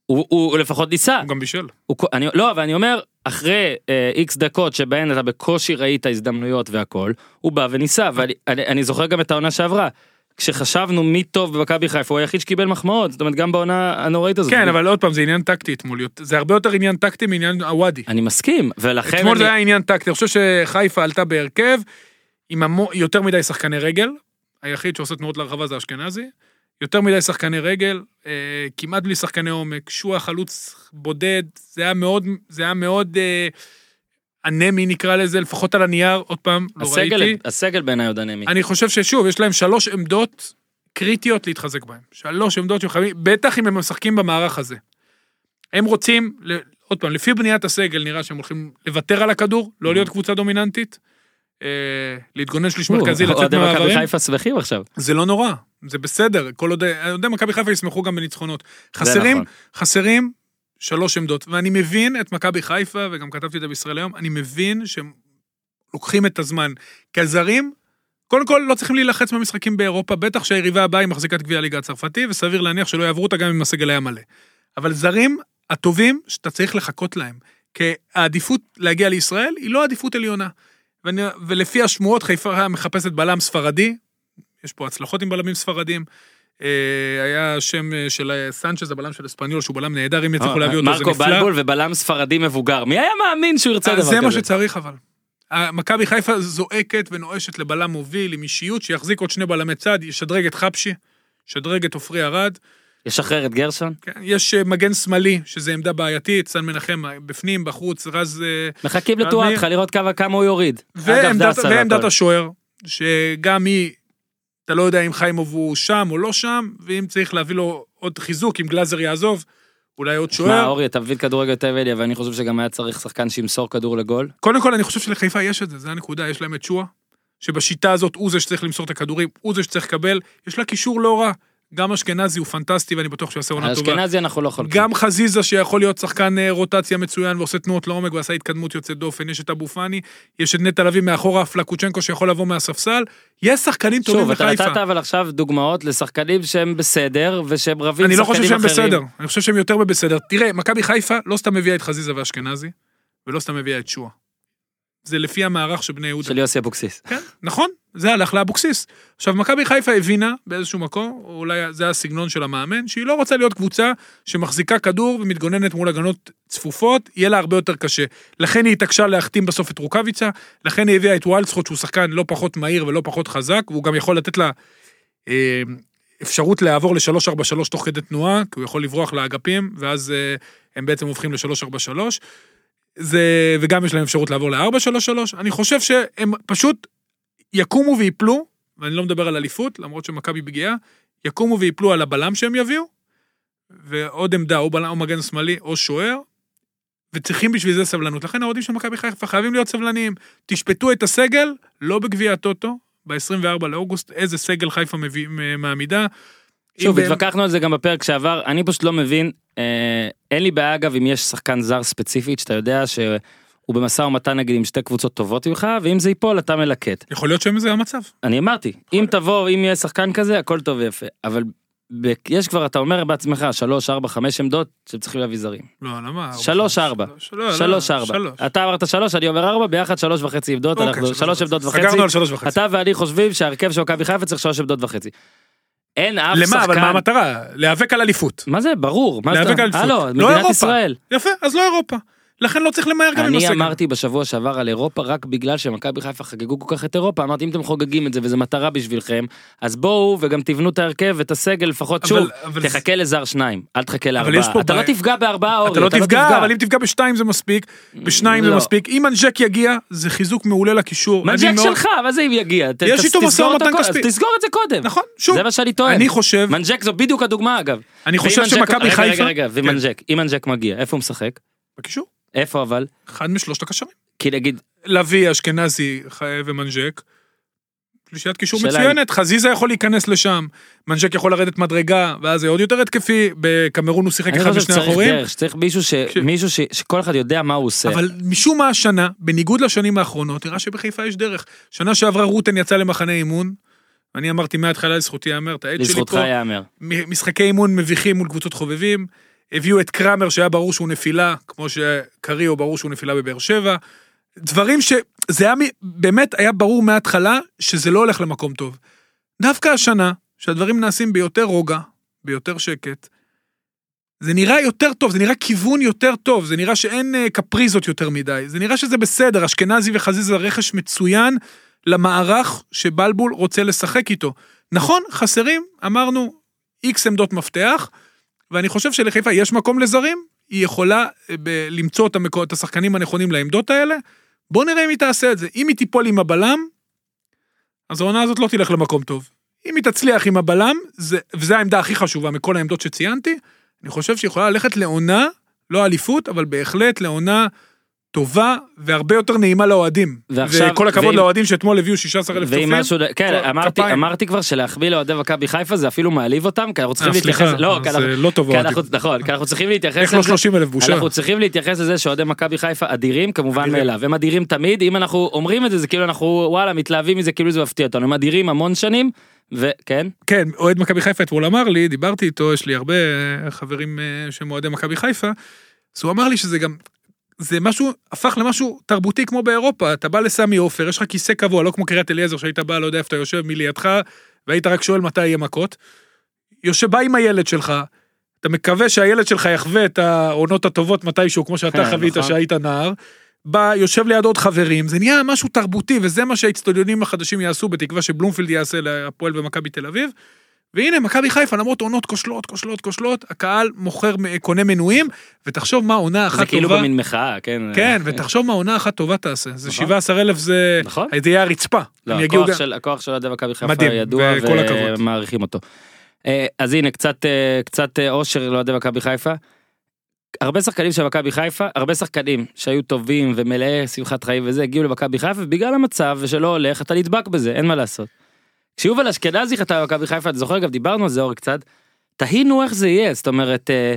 הוא, הוא, הוא לפחות ניסה. הוא גם בישל. הוא, אני, לא אבל אני אומר אחרי אה, איקס דקות שבהן אתה בקושי ראית הזדמנויות והכל הוא בא וניסה ואני אני, אני זוכר גם את העונה שעברה. כשחשבנו מי טוב במכבי חיפה הוא היחיד שקיבל מחמאות זאת אומרת גם בעונה הנוראית הזאת. כן, אבל עוד פעם, זה עניין טקטי אתמול, זה הרבה יותר עניין טקטי מעניין הוואדי. אני מסכים ולכן אתמול אני, זה היה עניין טקטי, אני חושב שחיפה עלתה בהרכב עם המו, יותר מדי שחקני רגל, היחיד שעושה תנועות להרחבה זה אשכנזי, יותר מדי שחקני רגל, אה, כמעט בלי שחקני עומק, שועה חלוץ בודד, זה היה מאוד, זה היה מאוד אה, אנמי נקרא לזה, לפחות על הנייר, עוד פעם, לא הסגל, ראיתי. הסגל בעיניי עוד אנמי. אני חושב ששוב, יש להם שלוש עמדות קריטיות להתחזק בהן. שלוש עמדות שהם חייבים, בטח אם הם משחקים במערך הזה. הם רוצים, עוד פעם, לפי בניית הסגל נראה שהם הולכים לוותר על הכדור, לא להיות קבוצה דומיננטית, אה, להתגונן שליש מרכזי, לצאת אוהדי מכבי. חיפה שמחים עכשיו. זה לא נורא, זה בסדר, כל עוד, אוהדי מכבי חיפה ישמחו גם בניצחונות. חסרים, נכון. חסרים שלוש עמדות, ואני מבין את מכבי חיפה, וגם כתבתי את זה בישראל היום, אני מבין שהם לוקחים את הזמן. כי הזרים, קודם כל לא צריכים להילחץ במשחקים באירופה, בטח שהיריבה הבאה היא מחזיקת גביע הליגה הצרפתי, וסביר להניח שלא יעברו אותה גם אם הסגל היה מלא. אבל זרים הטובים, שאתה צריך לחכות להם. כי העדיפות להגיע לישראל היא לא עדיפות עליונה. ואני, ולפי השמועות, חיפה מחפשת בלם ספרדי, יש פה הצלחות עם בלמים ספרדים. אה, היה שם אה, של אה, סנצ'ז, הבלם של אספניול, שהוא בלם נהדר, אם יצליחו להביא אותו, זה מרקו נפלא. בלבול ובלם ספרדי מבוגר מי היה מאמין שהוא ירצה דבר זה מה כזה. שצריך אבל. מכבי חיפה זועקת ונואשת לבלם מוביל עם אישיות שיחזיק עוד שני בלמי צד, ישדרג את חפשי, ישדרג את עופרי ארד. ישחרר את גרשון כן, יש מגן שמאלי, שזה עמדה בעייתית, סן מנחם בפנים, בחוץ, רז... מחכים לטואטחה לראות כמה הוא יוריד. ועמדת. השוער, שגם היא, אתה לא יודע אם חיימוב הוא שם או לא שם, ואם צריך להביא לו עוד חיזוק, אם גלאזר יעזוב, אולי עוד שמע שוער. אורי אתה מבין כדורגל יותר ממני אבל אני חושב שגם היה צריך שחקן שימסור כדור לגול. קודם כל, אני חושב שלחיפה יש את זה, זה הנקודה, יש להם את שועה, שבשיטה הזאת הוא זה שצריך למסור את הכדורים, הוא זה שצריך לקבל, יש לה קישור לא רע. גם אשכנזי הוא פנטסטי, ואני בטוח שהוא יעשה עונה טובה. אשכנזי אנחנו לא חולקים. גם חזיזה שיכול להיות שחקן אה, רוטציה מצוין ועושה תנועות לעומק ועשה התקדמות יוצאת דופן, יש את אבו פאני, יש את נטע לביא מאחורה, פלקוצ'נקו שיכול לבוא מהספסל, יש שחקנים טובים שוב אתה. נתת אבל עכשיו דוגמאות לשחקנים שהם בסדר ושהם רבים אני לא חושב שהם אחרים. בסדר, אני חושב שהם יותר בבסדר. תראה, מכבי חיפה לא סתם מביאה את חזיזה ואשכנזי, ולא סתם מביאה את שועה. זה לפי המערך של בני יהודה. של יוסי אבוקסיס. כן, נכון, זה הלך לאבוקסיס. עכשיו, מכבי חיפה הבינה באיזשהו מקום, או אולי זה הסגנון של המאמן, שהיא לא רוצה להיות קבוצה שמחזיקה כדור ומתגוננת מול הגנות צפופות, יהיה לה הרבה יותר קשה. לכן היא התעקשה להחתים בסוף את רוקאביצה, לכן היא הביאה את וולדסחוט, שהוא שחקן לא פחות מהיר ולא פחות חזק, והוא גם יכול לתת לה אה, אפשרות לעבור ל-343 תוך כדי תנועה, כי הוא יכול לברוח לאגפים, ואז אה, הם בעצם הופכים ל-343. זה, וגם יש להם אפשרות לעבור ל-433. אני חושב שהם פשוט יקומו ויפלו, ואני לא מדבר על אליפות, למרות שמכבי פגיעה, יקומו ויפלו על הבלם שהם יביאו, ועוד עמדה, או בלם או מגן שמאלי או שוער, וצריכים בשביל זה סבלנות. לכן האוהדים של מכבי חיפה חייבים להיות סבלניים. תשפטו את הסגל, לא בגביע הטוטו, ב-24 לאוגוסט, איזה סגל חיפה מביא, מעמידה. שוב, התווכחנו על זה גם בפרק שעבר, אני פשוט לא מבין, אה, אין לי בעיה אגב אם יש שחקן זר ספציפית שאתה יודע שהוא במשא ומתן נגיד עם שתי קבוצות טובות ממך, ואם זה ייפול אתה מלקט. יכול להיות שזה המצב. אני אמרתי, אם תבוא, אם יהיה שחקן כזה, הכל טוב ויפה, אבל ב- יש כבר, אתה אומר בעצמך, שלוש, ארבע, חמש עמדות שצריכים להביא זרים. לא, למה? שלוש, ארבע. שלוש, לא, לא, שלוש, ארבע. שלוש. אתה אמרת שלוש, אני אומר ארבע, ביחד שלוש וחצי עמדות, אוקיי, אנחנו שלוש עמדות וחצי. סגרנו על שלוש וחצי. אתה ואני חושבים שההרכב של מכבי חיפה צריך שלוש עמדות וחצי. אין אף שחקן. למה? אבל מה המטרה? להיאבק על אליפות. מה זה? ברור. מה להיאבק. על אליפות. הלו, לא מדינת אירופה. ישראל. יפה, אז לא אירופה. לכן לא צריך למהר גם עם אני הסגל. אמרתי בשבוע שעבר על אירופה רק בגלל שמכבי חיפה חגגו כל כך את אירופה אמרתי אם אתם חוגגים את זה וזה מטרה בשבילכם אז בואו וגם תבנו את ההרכב ואת הסגל לפחות שוב אבל תחכה לזר שניים אל תחכה לארבעה אתה לא בעיה. תפגע בארבעה אורי אתה לא תפגע, אבל אם תפגע בשתיים זה מספיק, בשניים זה לא. מספיק. אם מנג'ק יגיע, זה חיזוק מעולה לקישור. אני מנג'ק מאוד- שלך מה זה אם יגיע ת- יש ת- איתו תסגור משא אותו ומתן קודם, כספי. אז תסגור את זה קודם נכון, שוב. זה מה שאני טוען אני חושב, מנג'ק זו בדיוק הדוגמה אגב אני חושב שמכבי חיפה... רגע רגע כן, ומנג'ק אם מנג'ק מגיע איפה הוא משחק בקישור. איפה אבל אחד משלושת הקשרים. כי נגיד לביא, אשכנזי ומנג'ק. שלישיית קישור שאלה מצוינת, חזיזה יכול להיכנס לשם, מנג'ק יכול לרדת מדרגה, ואז זה עוד יותר התקפי, בקמרון הוא שיחק אני אחד חושב משני האחורים. דרך שצריך מישהו ש- כן. מישהו ש- שכל אחד יודע מה הוא עושה אבל משום מה השנה, בניגוד לשנים האחרונות, נראה שבחיפה יש דרך. שנה שעברה רוטן יצא למחנה אימון, ואני אמרתי מההתחלה לזכותי ייאמר, את העד שלי לזכותך פה, ייאמר מ- משחקי אימון מביכים מול קבוצות חובבים, הביאו את קראמר שהיה ברור שהוא נפילה, כמו שקריו ברור שהוא נפילה בבאר שבע. דברים שזה היה, באמת היה ברור מההתחלה שזה לא הולך למקום טוב. דווקא השנה, שהדברים נעשים ביותר רוגע, ביותר שקט, זה נראה יותר טוב, זה נראה כיוון יותר טוב, זה נראה שאין אה, קפריזות יותר מדי, זה נראה שזה בסדר, אשכנזי וחזיזה רכש מצוין למערך שבלבול רוצה לשחק איתו. נכון, חסרים, אמרנו, איקס עמדות מפתח, ואני חושב שלחיפה יש מקום לזרים, היא יכולה אה, ב- למצוא את, המקו, את השחקנים הנכונים לעמדות האלה. בוא נראה אם היא תעשה את זה. אם היא תיפול עם הבלם, אז העונה הזאת לא תלך למקום טוב. אם היא תצליח עם הבלם, זה, וזו העמדה הכי חשובה מכל העמדות שציינתי, אני חושב שהיא יכולה ללכת לעונה, לא אליפות, אבל בהחלט לעונה טובה והרבה יותר נעימה לאוהדים. ועכשיו- וכל הכבוד ואם- לאוהדים שאתמול הביאו 16,000 ואם צופים. משהו, כן, כל- אמרתי, כפיים. אמרתי כבר שלהחמיא לאוהדי מכבי חיפה זה אפילו מעליב אותם, כי אנחנו צריכים אה, להתייחס, סליחה, לא, כי אז, אנחנו- אה, לא טוב אוהדים. אנחנו- נכון, כי אנחנו צריכים להתייחס איך לא לזה, 30 אלף בושה? אנחנו צריכים להתייחס לזה שאוהדי מכבי חיפה אדירים כמובן. מאליו, הם אדירים תמיד, אם אנחנו אומרים את זה זה כאילו אנחנו וואלה מתלהבים מזה כאילו זה מפתיע אותנו, הם אדירים המון שנים, וכן, כן, אוהד מכבי חיפה אתמול אמר לי, דיברתי איתו, יש לי הרבה אה, חברים אה, שהם אוהדי מכבי חיפה, אז הוא אמר לי שזה גם, זה משהו, הפך למשהו תרבותי כמו באירופה, אתה בא לסמי עופר, יש לך כיסא קבוע, לא כמו קריית אליעזר שהיית בא, לא יודע איפה אתה יושב, מי לידך, והיית רק שואל מתי יהיה מכות. יושב, בא עם הילד שלך, אתה מקווה שהילד שלך יחווה את העונות הטובות מתישהו, כמו שאתה כן, חווית נכון. שהיית נער. בא, יושב ליד עוד חברים, זה נהיה משהו תרבותי, וזה מה שהאיצטדיונים החדשים יעשו, בתקווה שבלומפילד יעשה להפועל ומכבי תל אביב. והנה, מכבי חיפה, למרות עונות כושלות, כושלות, כושלות, הקהל מוכר, קונה מנויים, ותחשוב מה עונה אחת זה טובה. כאילו במין מחאה, כן, כן, ותחשוב מה עונה אחת טובה תעשה. זה נכון. 17 אלף זה... נכון. זה יהיה הרצפה. לא, הכוח של, הכוח של אוהדי מכבי חיפה מדהים, ידוע. ומעריכים אותו. אה, אז הנה קצת אה, קצת אה, אושר לאוהדי מכבי חיפה. הרבה שחקנים של מכבי חיפה, הרבה שחקנים שהיו טובים ומלאי שמחת חיים וזה, הגיעו למכבי חיפה, ובגלל המצב ושלא הולך, אתה נדבק בזה, אין מה לעשות. כשיובל אשכנזי חתם במכבי חיפה, אתה זוכר אגב, דיברנו על זה אורי קצת, תהינו איך זה יהיה, זאת אומרת, אה,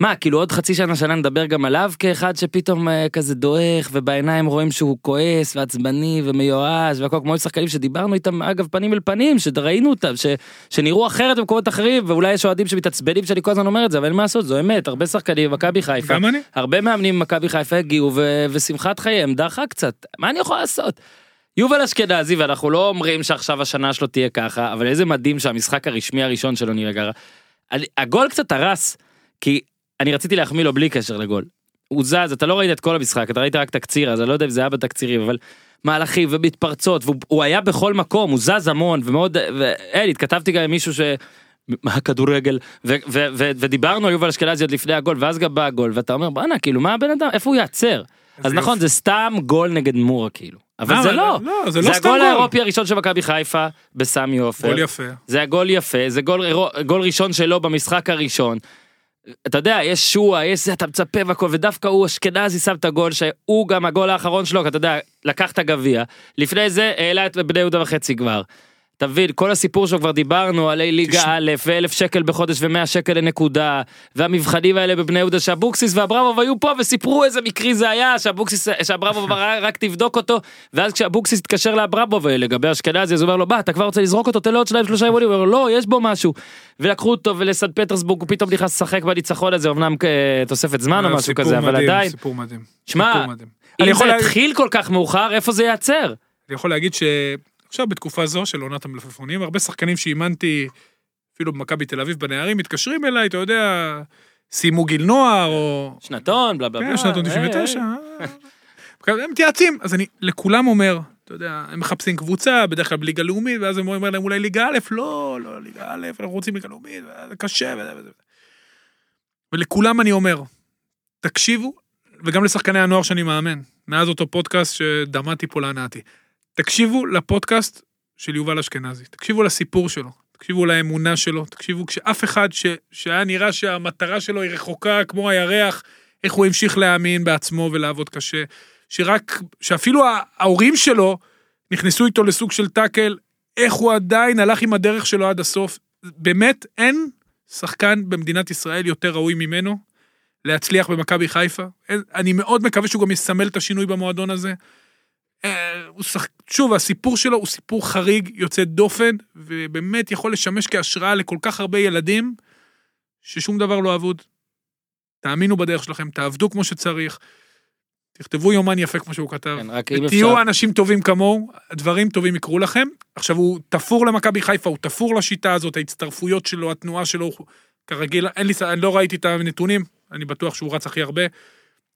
מה, כאילו עוד חצי שנה שנה נדבר גם עליו כאחד שפתאום אה, כזה דועך, ובעיניים רואים שהוא כועס ועצבני ומיואש והכל כמו שחקנים שדיברנו איתם אגב פנים אל פנים, שראינו אותם, ש, שנראו אחרת במקומות אחרים, ואולי יש אוהדים שמתעצבנים שאני כל הזמן אומר את זה, אבל אין מה לעשות, זו אמת, הרבה שחקנים במכבי חיפה, גם אני. הרבה מאמנים במכבי חיפה הגיעו ו- ושמחת חייהם דעכה קצת, מה אני יכול לעשות? יובל אשכנזי ואנחנו לא אומרים שעכשיו השנה שלו תהיה ככה אבל איזה מדהים שהמשחק הרשמי הראשון שלו נראה. אני- הגול קצת הרס כי אני רציתי להחמיא לו בלי קשר לגול. הוא זז אתה לא ראית את כל המשחק אתה ראית רק תקציר אז אני לא יודע אם זה היה בתקצירים אבל מהלכים ומתפרצות והוא הוא היה בכל מקום הוא זז המון ומאוד ואין התכתבתי גם עם מישהו ש... הכדורגל ו- ו- ו- ודיברנו על יובל אשכנזי עוד לפני הגול ואז גם בא הגול ואתה אומר בואנה כאילו מה הבן אדם איפה הוא יעצר. אז נכון. זה סתם גול נגד מורה כאילו אבל למה? זה לא לא, זה לא זה הגול גול. האירופי הראשון של מכבי חיפה בסמי עופר גול יפה. זה הגול יפה זה גול גול ראשון שלו במשחק הראשון. אתה יודע יש שועה יש זה אתה מצפה והכל ודווקא הוא אשכנזי שם את הגול שהוא גם הגול האחרון שלו אתה יודע לקח את הגביע לפני זה העלה את בני יהודה וחצי כבר. אתה מבין כל הסיפור שלו כבר דיברנו עלי ליגה. א' ואלף שקל בחודש ומאה שקל לנקודה והמבחנים האלה בבני יהודה שאבוקסיס ואברמוב היו פה וסיפרו איזה מקרי זה היה שאבוקסיס שאברמוב אמר רק תבדוק אותו ואז כשאבוקסיס התקשר לאברמוב לגבי אשכנזי אז הוא אומר לו מה אתה כבר רוצה לזרוק אותו תן לו עוד שניים שלושה אימונים הוא אומר לו לא יש בו משהו ולקחו אותו ולסן פטרסבורג הוא פתאום נכנס לשחק בניצחון הזה אמנם אה, תוספת זמן או אה, משהו כזה אבל עדיין סיפור מדהים. סיפור מדהים. אם יכול זה להגיד- התחיל כל כך מאוחר איפה זה ייעצר. אני יכול להגיד שעכשיו בתקופה זו של עונת המלפפונים, הרבה שחקנים שאימנתי, אפילו במכבי תל אביב בנערים, מתקשרים אליי, אתה יודע, סיימו גיל נוער, או... שנתון בלה בלה בלה. כן, שנתון אה, 99. אה. אה. הם מתייעצים, אז אני לכולם אומר, אתה יודע, הם מחפשים קבוצה, בדרך כלל בליגה לאומית, ואז הם אומרים להם אולי ליגה א', לא, לא ליגה א', אנחנו רוצים ליגה לאומית, זה קשה וזה וזה. ולכולם אני אומר, תקשיבו, וגם לשחקני הנוער שאני מאמן, מאז אותו פודקאסט שדמעתי פה להנאתי, תקשיבו לפודקאסט של יובל אשכנזי, תקשיבו לסיפור שלו, תקשיבו לאמונה שלו, תקשיבו כשאף אחד ש, שהיה נראה שהמטרה שלו היא רחוקה כמו הירח, איך הוא המשיך להאמין בעצמו ולעבוד קשה, שרק, שאפילו ההורים שלו נכנסו איתו לסוג של טאקל, איך הוא עדיין הלך עם הדרך שלו עד הסוף. באמת, אין שחקן במדינת ישראל יותר ראוי ממנו להצליח במכבי חיפה. אני מאוד מקווה שהוא גם יסמל את השינוי במועדון הזה. אה, הוא שח... שוב, הסיפור שלו הוא סיפור חריג, יוצא דופן, ובאמת יכול לשמש כהשראה לכל כך הרבה ילדים, ששום דבר לא אבוד. תאמינו בדרך שלכם, תעבדו כמו שצריך, תכתבו יומן יפה כמו שהוא כתב. כן, ותהיו אפשר. אנשים טובים כמוהו, דברים טובים יקרו לכם. עכשיו, הוא תפור למכבי חיפה, הוא תפור לשיטה הזאת, ההצטרפויות שלו, התנועה שלו, כרגיל, אין לי, אני לא ראיתי את הנתונים, אני בטוח שהוא רץ הכי הרבה.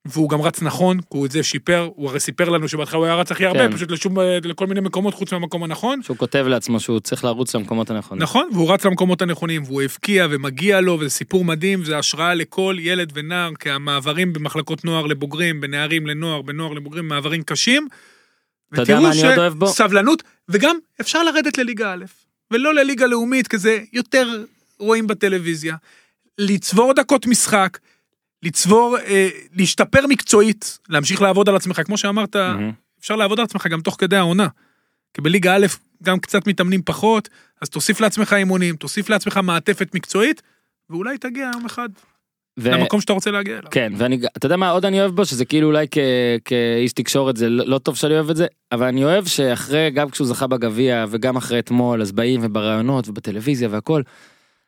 והוא גם רץ נכון, כי הוא את זה שיפר, הוא הרי סיפר לנו שבהתחלה הוא היה רץ הכי הרבה, כן. פשוט לשום, לכל מיני מקומות חוץ מהמקום הנכון. שהוא כותב לעצמו שהוא צריך לרוץ למקומות הנכונים. נכון, והוא רץ למקומות הנכונים, והוא הבקיע ומגיע לו, וזה סיפור מדהים, וזה השראה לכל ילד ונער, כי המעברים במחלקות נוער לבוגרים, בנערים לנוער, בנוער לבוגרים, מעברים קשים. אתה יודע מה אני עוד אוהב בו? סבלנות, וגם אפשר לרדת לליגה א', ולא לליגה לאומית, כי זה יותר רואים בטלוויזיה. לצבור דקות משחק, לצבור, אה, להשתפר מקצועית, להמשיך לעבוד על עצמך, כמו שאמרת, מהמם. אפשר לעבוד על עצמך גם תוך כדי העונה. כי בליגה א' גם קצת מתאמנים פחות, אז תוסיף לעצמך אימונים, תוסיף לעצמך מעטפת מקצועית, ואולי תגיע יום אחד ו- למקום שאתה רוצה להגיע אליו. כן ואני אתה יודע מה עוד אני אוהב בו שזה כאילו אולי כ- כאיש תקשורת זה לא לא טוב שאני אוהב את זה אבל אני אוהב שאחרי גם כשהוא זכה בגביע וגם אחרי אתמול אז באים ובראיונות ובטלוויזיה והכל.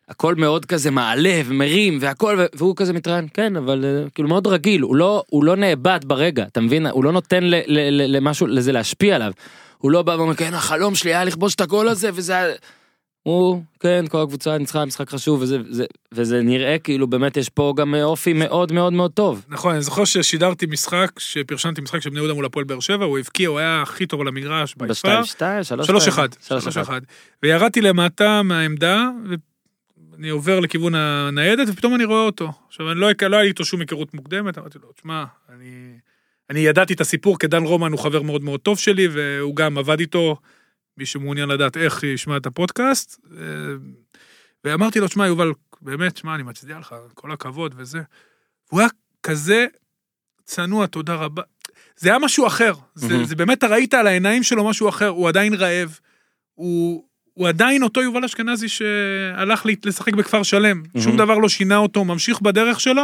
הכל מאוד כזה מעלה ומרים והכל ו- והוא כזה מתראיין כן אבל אה, כאילו מאוד רגיל הוא לא הוא לא נאבד ברגע אתה מבין הוא לא נותן ל- ל- ל- למשהו לזה להשפיע עליו. הוא לא בא ואומר כן החלום שלי היה לכבוש את הגול הזה וזה היה-" הוא כן כל הקבוצה ניצחה משחק חשוב וזה וזה וזה נראה כאילו באמת יש פה גם אופי מאוד מאוד מאוד טוב. נכון, אני זוכר ששידרתי משחק, שפרשנתי משחק של בני יהודה מול הפועל באר שבע, הוא הבקיע, הוא היה הכי טוב על המגרש, ביפר. בשתיים שתיים שלוש שלוש שתיים. אחד, שלוש אחד. וירדתי למטה מהעמדה, ואני עובר לכיוון הניידת, ופתאום אני רואה אותו. עכשיו, אני לא, לא היה לי איתו שום היכרות מוקדמת, אמרתי לו, תשמע, אני, אני ידעתי את הסיפור, כי דן רומן הוא חבר מאוד מאוד טוב שלי, והוא גם עבד איתו, מי שמעוניין לדעת איך ישמע את הפודקאסט. אה, ואמרתי לו, תשמע, יובל, באמת, תשמע, אני מצדיע לך, כל הכבוד וזה. הוא היה כזה צנוע, תודה רבה. זה היה משהו אחר. זה, מהמם. זה באמת, ראית על העיניים שלו משהו אחר, הוא עדיין רעב. הוא, הוא עדיין אותו יובל אשכנזי שהלך לשחק בכפר שלם. שום דבר לא שינה אותו, ממשיך בדרך שלו.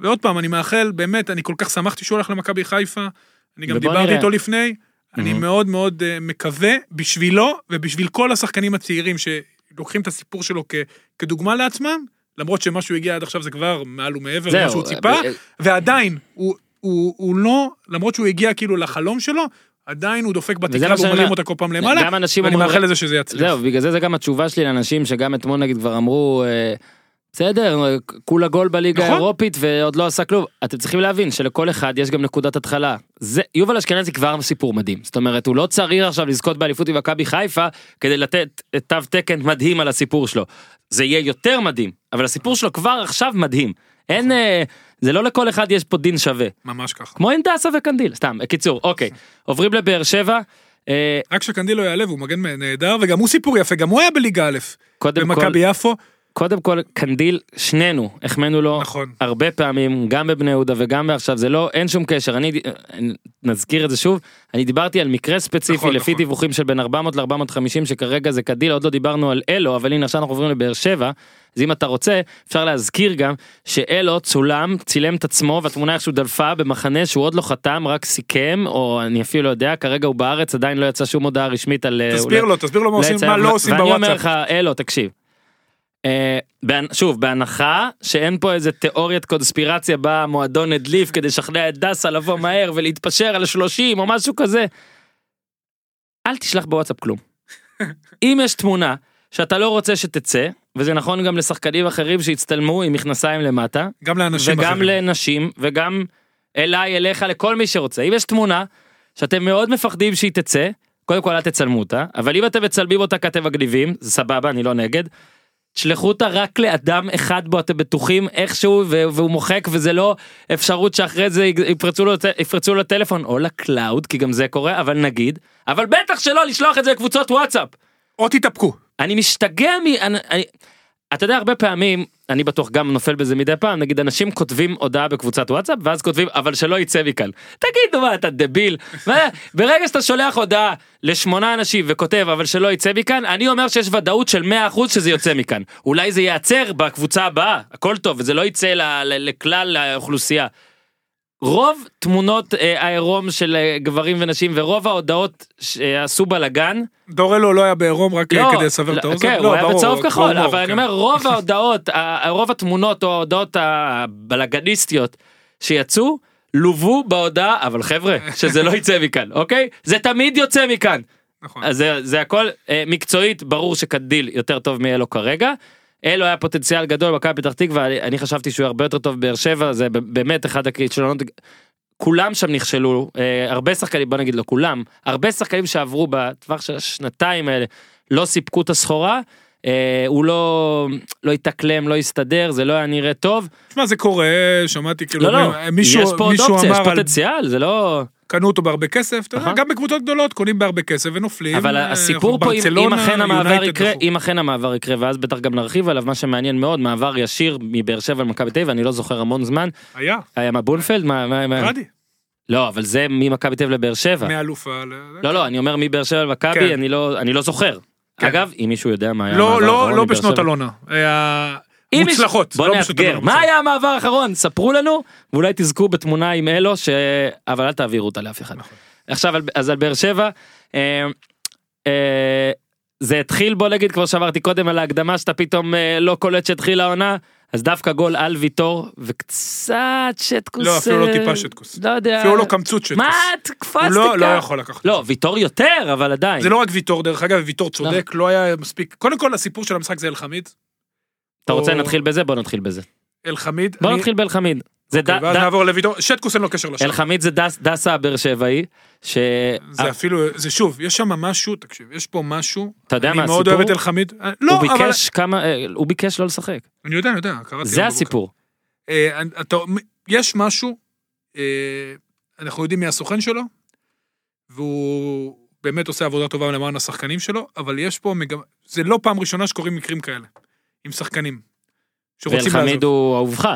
ועוד פעם, אני מאחל, באמת, אני כל כך שמחתי שהוא הלך למכבי חיפה. אני גם דיברתי נראה. איתו לפני. אני מהמם. מאוד מאוד אה, מקווה, בשבילו ובשביל כל השחקנים הצעירים שלוקחים את הסיפור שלו כ, כדוגמה לעצמם, למרות שמה שהוא הגיע עד עכשיו זה כבר מעל ומעבר למה שהוא ציפה, אה, ועדיין, הוא, הוא, הוא לא, למרות שהוא הגיע כאילו לחלום שלו, עדיין הוא דופק בתקרה מה שאני והוא מרים אומר. אותה כל פעם למעלה, גם אנשים ואני מאחל לזה שזה יצליח. זהו בגלל זה זה גם התשובה שלי לאנשים שגם אתמול נגיד כבר אמרו אה, בסדר כולה גול בליגה נכון. האירופית ועוד לא עשה כלום אתם צריכים להבין שלכל אחד יש גם נקודת התחלה זה יובל אשכנזי כבר סיפור מדהים זאת אומרת הוא לא צריך עכשיו לזכות באליפות עם מכבי חיפה כדי לתת תו תקן מדהים על הסיפור שלו זה יהיה יותר מדהים, אבל הסיפור שלו כבר עכשיו מדהים. אין, אה, זה לא לכל אחד יש פה דין שווה. ממש ככה. כמו דסה וקנדיל, סתם, קיצור, אוקיי. עוברים לבאר שבע, אה, רק שקנדיל לא יעלה והוא מגן נהדר, וגם הוא סיפור יפה, גם הוא היה בליגה א', במכבי יפו. קודם כל, קנדיל, שנינו, החמאנו לו נכון. הרבה פעמים, גם בבני יהודה וגם בעכשיו, זה לא, אין שום קשר, אני, נזכיר את זה שוב, אני דיברתי על מקרה ספציפי, נכון, לפי נכון. דיווחים של בין 400 ל-450, שכרגע זה קדיל, עוד לא דיברנו על אלו, אבל הנה עכשיו אנחנו עוברים לבאר שבע, אז אם אתה רוצה, אפשר להזכיר גם, שאלו צולם, צילם את עצמו, והתמונה איכשהו דלפה במחנה שהוא עוד לא חתם, רק סיכם, או אני אפילו לא יודע, כרגע הוא בארץ, עדיין לא יצא שום הודעה רשמית על... אה, תסביר אולי- לו, תסביר לו מה עושים, מה לא עושים ואני אומר בוואטסאפ. לך, אלו, תקשיב. אה, שוב, בהנחה שאין פה איזה תיאוריית קונספירציה בה המועדון הדליף כדי לשכנע את דסה לבוא מהר ולהתפשר על 30 או משהו כזה, אל תשלח בוואטסאפ כלום. אם יש תמונה שאתה לא רוצה שתצא, וזה נכון גם לשחקנים אחרים שהצטלמו עם מכנסיים למטה, גם לאנשים וגם אחרים. לנשים, וגם אליי, אליך, לכל מי שרוצה. אם יש תמונה שאתם מאוד מפחדים שהיא תצא, קודם כל אל תצלמו אותה, אבל אם אתם מצלמים אותה אתם מגניבים, זה סבבה, אני לא נגד. תשלחו אותה רק לאדם אחד בו אתם בטוחים איכשהו והוא מוחק וזה לא אפשרות שאחרי זה יפרצו לו, יפרצו לו טלפון או ל cloud כי גם זה קורה אבל נגיד אבל בטח שלא לשלוח את זה לקבוצות וואטסאפ. או תתאפקו. אני משתגע מ... אני, אני, אתה יודע הרבה פעמים אני בטוח גם נופל בזה מדי פעם נגיד אנשים כותבים הודעה בקבוצת וואטסאפ ואז כותבים אבל שלא יצא מכאן תגידו מה אתה דביל? ברגע שאתה שולח הודעה לשמונה אנשים וכותב אבל שלא יצא מכאן אני אומר שיש ודאות של 100% שזה יוצא מכאן. אולי זה ייעצר בקבוצה הבאה הכל טוב וזה לא יצא לכלל האוכלוסייה. רוב תמונות אה, העירום של אה, גברים ונשים ורוב ההודעות שעשו בלאגן דורלו לא היה בעירום רק אה, כדי לסבר את לא, האוזן. כן, לא, הוא היה ברור, בצהוב כחול, אבל אני כן. אומר רוב ההודעות, ה- רוב התמונות או ההודעות הבלאגניסטיות שיצאו, לוו בהודעה, אבל חבר'ה, שזה לא יצא מכאן, אוקיי? זה תמיד יוצא מכאן. נכון. אז זה, זה הכל אה, מקצועית, ברור שקדיל יותר טוב מאלו כרגע. אלו היה פוטנציאל גדול במכבי פתח תקווה, אני, חשבתי שהוא הרבה יותר טוב בבאר שבע, זה באמת אחד הכישלונות. כולם שם נכשלו, אה, הרבה שחקנים, בוא נגיד לא כולם, הרבה שחקנים שעברו בטווח של השנתיים האלה לא סיפקו את הסחורה, אה, הוא לא, לא התאקלם, לא הסתדר, זה לא היה נראה טוב. תשמע, זה קורה, שמעתי כאילו, לא, לא, מישהו, יש פה עוד מישהו אופציה, יש אמר על פוטנציאל, זה לא... קנו אותו בהרבה כסף, אתה יודע. גם בקבוצות גדולות קונים בהרבה כסף ונופלים. אבל אה, הסיפור פה אם, אכן המעבר יקרה. אם אכן המעבר יקרה ואז בטח גם נרחיב עליו מה שמעניין מאוד מעבר ישיר מבאר שבע למכבי תל אביב אני לא זוכר המון זמן היה, היה מה בונפלד מה, מה, מה רדי, לא אבל זה ממכבי תל אביב לבאר שבע מאלוף ה... לא לא אני אומר מבאר שבע למכבי כן. אני לא אני לא זוכר כן. אגב אם מישהו יודע מה היה לא, לא, לא בשנות. אלונה. מוצלחות. בוא לא נאתגר מה. היה המעבר האחרון ספרו לנו ואולי תזכו בתמונה עם אלו ש... אבל אל תעבירו אותה לאף אחד. נכון. עכשיו אז על באר שבע. אה, אה, זה התחיל בוא נגיד כמו שאמרתי קודם על ההקדמה שאתה פתאום אה, לא קולט שהתחילה העונה אז דווקא גול על ויטור וקצת שטקוס לא, אפילו לא טיפה שטקוס. לא יודע אפילו לא קמצוץ שטקוס. מה קפצת הוא לא, לא? יכול לקחת. לא ויטור יותר אבל עדיין זה לא רק ויטור, דרך אגב, ויטור צודק, לא היה מספיק. קודם כל, הסיפור של המשחק זה אלחמיד. אתה רוצה נתחיל בזה בוא נתחיל בזה אלחמיד. בוא נתחיל באלחמיד. זה אוקיי, ד- ואז נעבור לויטור. שטקוס אין לו קשר לשער. אלחמיד זה דס- דסה הבאר שבעי ש... זה אפילו, זה שוב, יש שם משהו, תקשיב, יש פה משהו. אתה יודע מה אני מאוד הסיפור? אוהב את אלחמיד. אה, לא, הוא אבל... ביקש כמה אה, הוא ביקש לא לשחק אני יודע, אני יודע, קראתי. זה הסיפור. אה, יש משהו, אה, אנחנו יודעים מי הסוכן שלו, והוא באמת עושה עבודה טובה למען השחקנים שלו, אבל יש פה מגמה, זה לא פעם ראשונה שקורים מקרים כאלה, עם שחקנים. ואלחמיד. הוא אהובך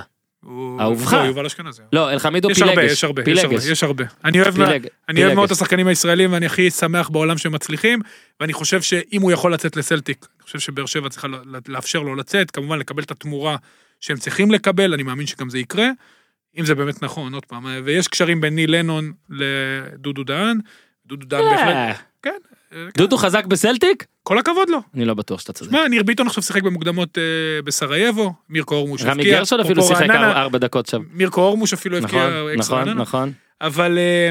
אהובך. לא, יובל אשכנזי. לא אלחמיד הוא פילגש יש הרבה, יש הרבה, יש הרבה. אני אוהב פילג- אני אוהב מאוד את. השחקנים הישראלים ואני הכי שמח בעולם שהם מצליחים ואני חושב שאם הוא יכול לצאת לסלטיק, אני חושב שבאר שבע צריכה לאפשר לו לצאת, כמובן לקבל את התמורה שהם צריכים לקבל, אני מאמין שגם זה יקרה, אם זה באמת נכון, עוד פעם, ויש קשרים בין ניל לנון לדודו דהן, דודו דהן בהחלט, אה, כן, דודו חזק בסלטיק? כל הכבוד לו. אני לא בטוח שאתה צודק. שמע, ניר ביטון עכשיו שיחק במוקדמות אה, בסרייבו, מירקו אורמוש רמי הבקיע, גרשון אפילו שיחק ארבע דקות שם. מירקו אורמוש אפילו הבקיע נכון אקס נכון רעננה. נכון. אבל... אה,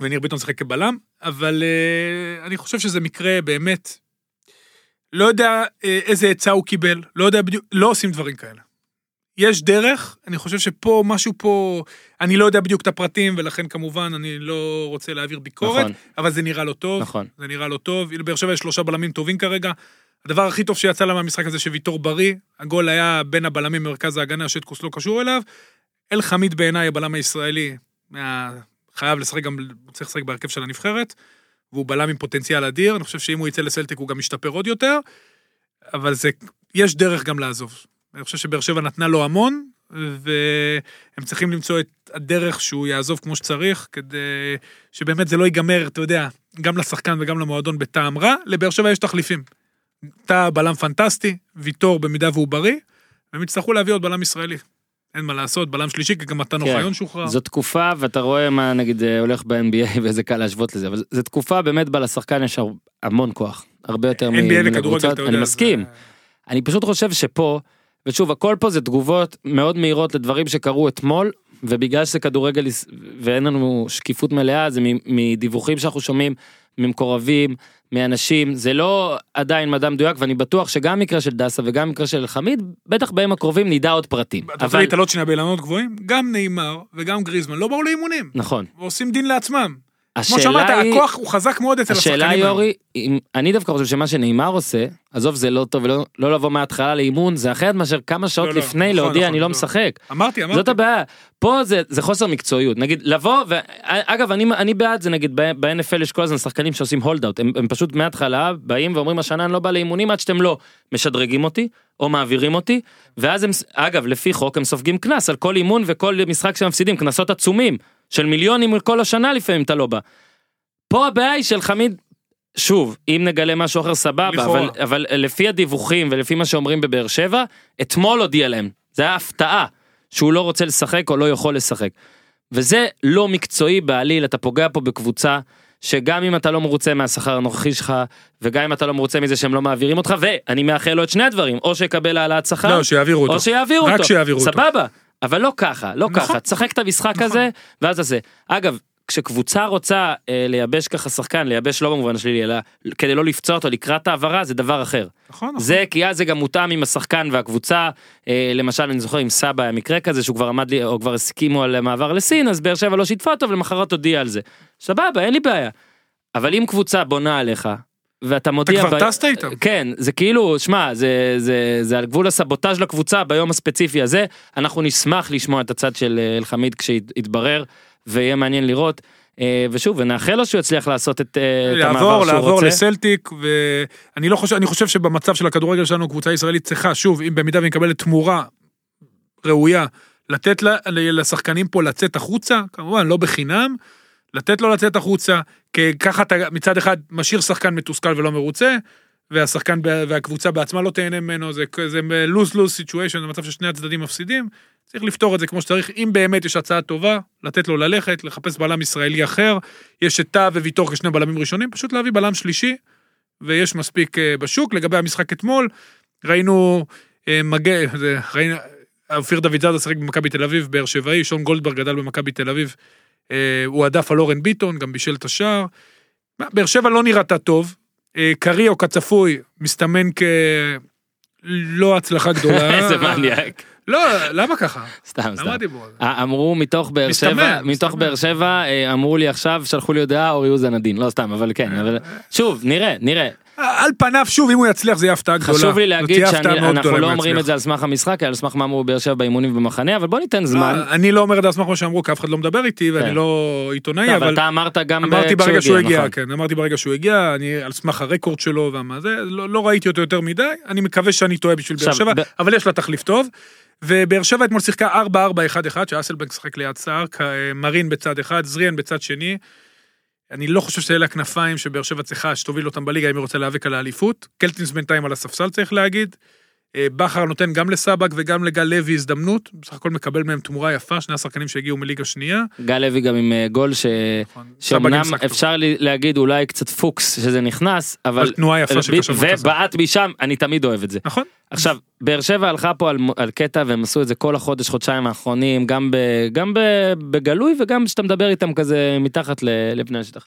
וניר ביטון שיחק כבלם, אבל אה, אני חושב שזה מקרה באמת... לא יודע איזה עצה הוא קיבל, לא יודע בדיוק, לא עושים דברים כאלה. יש דרך, אני חושב שפה, משהו פה, אני לא יודע בדיוק את הפרטים, ולכן כמובן אני לא רוצה להעביר ביקורת, נכון אבל זה נראה לא טוב, נכון. זה נראה לא טוב. לבאר שבע יש שלושה בלמים טובים כרגע, הדבר הכי טוב שיצא לה מהמשחק הזה שוויטור בריא, הגול היה בין הבלמים במרכז ההגנה, שטקוס לא קשור אליו. אל חמיד בעיניי, הבלם הישראלי, מה... חייב לשחק גם, צריך לשחק בהרכב של הנבחרת, והוא בלם עם פוטנציאל אדיר, אני חושב שאם הוא יצא לסלטיק הוא גם ישתפר עוד יותר, אבל זה, יש דרך גם לעזוב. אני חושב שבאר שבע נתנה לו המון, והם צריכים למצוא את הדרך שהוא יעזוב כמו שצריך, כדי שבאמת זה לא ייגמר, אתה יודע, גם לשחקן וגם למועדון בטעם רע, לבאר שבע יש תחליפים. אתה בלם פנטסטי, ויטור במידה והוא בריא, והם יצטרכו להביא עוד בלם ישראלי. אין מה לעשות, בלם שלישי, כי גם מתן כן. אוחיון שוחרר. זו תקופה ואתה רואה מה נגיד אה, הולך ב-NBA ואיזה קל להשוות לזה אבל זו תקופה באמת בה לשחקן יש המון כוח הרבה יותר מ- NBA וכדורגל, מקבוצות. אתה יודע. אני זה- מסכים אני פשוט חושב שפה ושוב הכל פה זה תגובות מאוד מהירות לדברים שקרו אתמול ובגלל שזה כדורגל ואין לנו שקיפות מלאה זה מדיווחים שאנחנו שומעים ממקורבים מאנשים זה לא עדיין מדע מדויק ואני בטוח שגם מקרה של דסה וגם מקרה של חמיד בטח בימים הקרובים נדע עוד פרטים אתה רוצה להתעלות שנייה באילנות גבוהים? גם נאמר וגם גריזמן לא באו לאימונים. נכון ועושים דין לעצמם. כמו שאמרת, היא הכוח הוא חזק מאוד אצל השחקנים. השאלה האלה. יורי, אם, אני דווקא חושב שמה שנאמר עושה, עזוב זה לא טוב ולא לא לבוא מההתחלה לאימון, זה אחרת מאשר כמה שעות לא, לא, לפני נכון, להודיע נכון, אני לא לא. משחק. אמרתי, אמרתי. זאת הבעיה. פה זה, זה חוסר מקצועיות. נגיד לבוא, ואגב אני, אני בעד זה נגיד ב-NFL יש כל הזמן שחקנים שעושים הולד אאוט, הם, הם פשוט מההתחלה באים ואומרים השנה אני לא בא לאימונים עד שאתם לא משדרגים אותי או מעבירים אותי, ואז הם, אגב לפי חוק הם סופגים קנס על כל אימון וכל משחק שהם מפסידים, קנסות עצומים של מיליונים כל השנה לפעמים אתה לא בא. פה הבעיה היא של חמיד, שוב, אם נגלה משהו אחר סבבה. אבל, אבל לפי הדיווחים ולפי מה שאומרים בבאר שבע, אתמול הודיע להם, זה היה הפתעה, שהוא לא רוצה לשחק או לא יכול לשחק. וזה לא מקצועי בעליל, אתה פוגע פה בקבוצה שגם אם אתה לא מרוצה מהשכר הנוכחי שלך, וגם אם אתה לא מרוצה מזה שהם לא מעבירים אותך, ואני מאחל לו את שני הדברים, או שיקבל העלאת שכר, לא, שיעבירו אותו. או שיעבירו רק אותו, שיעבירו אותו. סבבה, אבל לא ככה, לא נכון. ככה, תשחק את המשחק נכון. הזה, ואז תעשה. אגב, כשקבוצה רוצה אה, לייבש ככה שחקן, לייבש לא במובן השלילי, אלא כדי לא לפצוע אותו לקראת העברה, זה דבר אחר. נכון, נכון. זה כי אז זה גם מותאם עם השחקן והקבוצה, אה, למשל אני זוכר עם סבע היה מקרה כזה שהוא כבר עמד לי, או כבר הסכימו על מעבר לסין, אז באר שבע לא שיתפה אותו ולמחרת הודיע על זה. סבבה, אין לי בעיה. אבל אם קבוצה בונה עליך, ואתה מודיע... כבר ב- טסת איתם. כן, זה כאילו, שמע, זה, זה, זה על גבול הסבוטאז' לקבוצה ביום הספציפי הזה, אנחנו נשמח לשמוע את הצד של אה, אלחמיד כשיתברר, ויהיה מעניין לראות. אה, ושוב, ונאחל לו שהוא יצליח לעשות את, אה, את המעבר לעבור, שהוא לעבור רוצה. לסלטיק, ואני לא חושב, אני חושב שבמצב של הכדורגל שלנו, קבוצה ישראלית צריכה, שוב, אם במידה והיא מקבלת תמורה ראויה, לתת לה- לשחקנים פה לצאת החוצה, כמובן, לא בחינם, לתת לו לצאת החוצה, כי ככה אתה מצד אחד משאיר שחקן מתוסכל ולא מרוצה, והשחקן והקבוצה בעצמה לא תהנה ממנו, זה זה lose-lose situation, זה מצב ששני הצדדים מפסידים, צריך לפתור את זה כמו שצריך, אם באמת יש הצעה טובה, לתת לו ללכת, לחפש בלם ישראלי אחר, יש את טאה וויטור כשני בלמים ראשונים, פשוט להביא בלם שלישי, ויש מספיק אה, בשוק. לגבי המשחק אתמול, ראינו אה, מגן, ראינו, אופיר דוד זאדה שיחק במכבי תל אביב, באר שבעי, שון גולדברג גדל במכבי תל אביב, אה, הוא עדף על אורן ביטון, גם בישל את השער. באר שבע לא נראתה טוב, קריו כצפוי, מסתמן כלא הצלחה גדולה. איזה מניאק. לא, למה ככה? סתם, למה סתם. אה, אמרו מתוך באר שבע, מתוך. באר שבע, אה, אמרו לי עכשיו, שלחו לי הודעה, אורי אוזן עדין, לא סתם, אבל כן, אבל שוב, נראה, נראה. על פניו, שוב, אם הוא יצליח זה יהיה הפתעה גדולה. חשוב לי להגיד שאנחנו לא אומרים. את זה על סמך המשחק, אלא על סמך מה אמרו באר שבע באימונים ובמחנה, אבל בוא ניתן זמן. אה, אני לא אומר את זה על סמך מה שאמרו, כי אף אחד לא מדבר איתי, כן. ואני לא עיתונאי, אבל אתה אמרת גם אמרתי ברגע שהוא הגיע, נכון. כן, אמרתי ברגע שהוא הגיע, אני על סמך הרקורד שלו והמה זה, לא לא ראיתי אותו יותר מדי, אני מקווה שאני טועה בשביל באר שבע, אבל יש לה תחליף טוב. ובאר שבע אתמול שיחקה 4-4-1-1, שאסלבנק שיחק ליד סער, כ- מרין בצד אחד, זריאן בצד שני. אני לא חושב שאלה הכנפיים שבאר שבע צריכה שתוביל אותם בליגה אם היא רוצה להיאבק על האליפות. קלטינס בינתיים על הספסל צריך להגיד. אה, בכר נותן גם לסבק וגם לגל לוי הזדמנות, בסך הכל מקבל מהם תמורה יפה, שני השחקנים שהגיעו מליגה שנייה. גל לוי גם עם אה, גול ש... נכון. שאומנם. אפשר לי- להגיד אולי קצת פוקס שזה נכנס, אבל... אבל תנועה יפה של ב- קשר. ובעט משם, אני תמיד אוהב את זה. נכון? עכשיו, באר שבע הלכה פה על, על קטע והם עשו את זה כל החודש, חודשיים האחרונים, גם, ב, גם ב, בגלוי וגם כשאתה מדבר איתם כזה מתחת לפני השטח.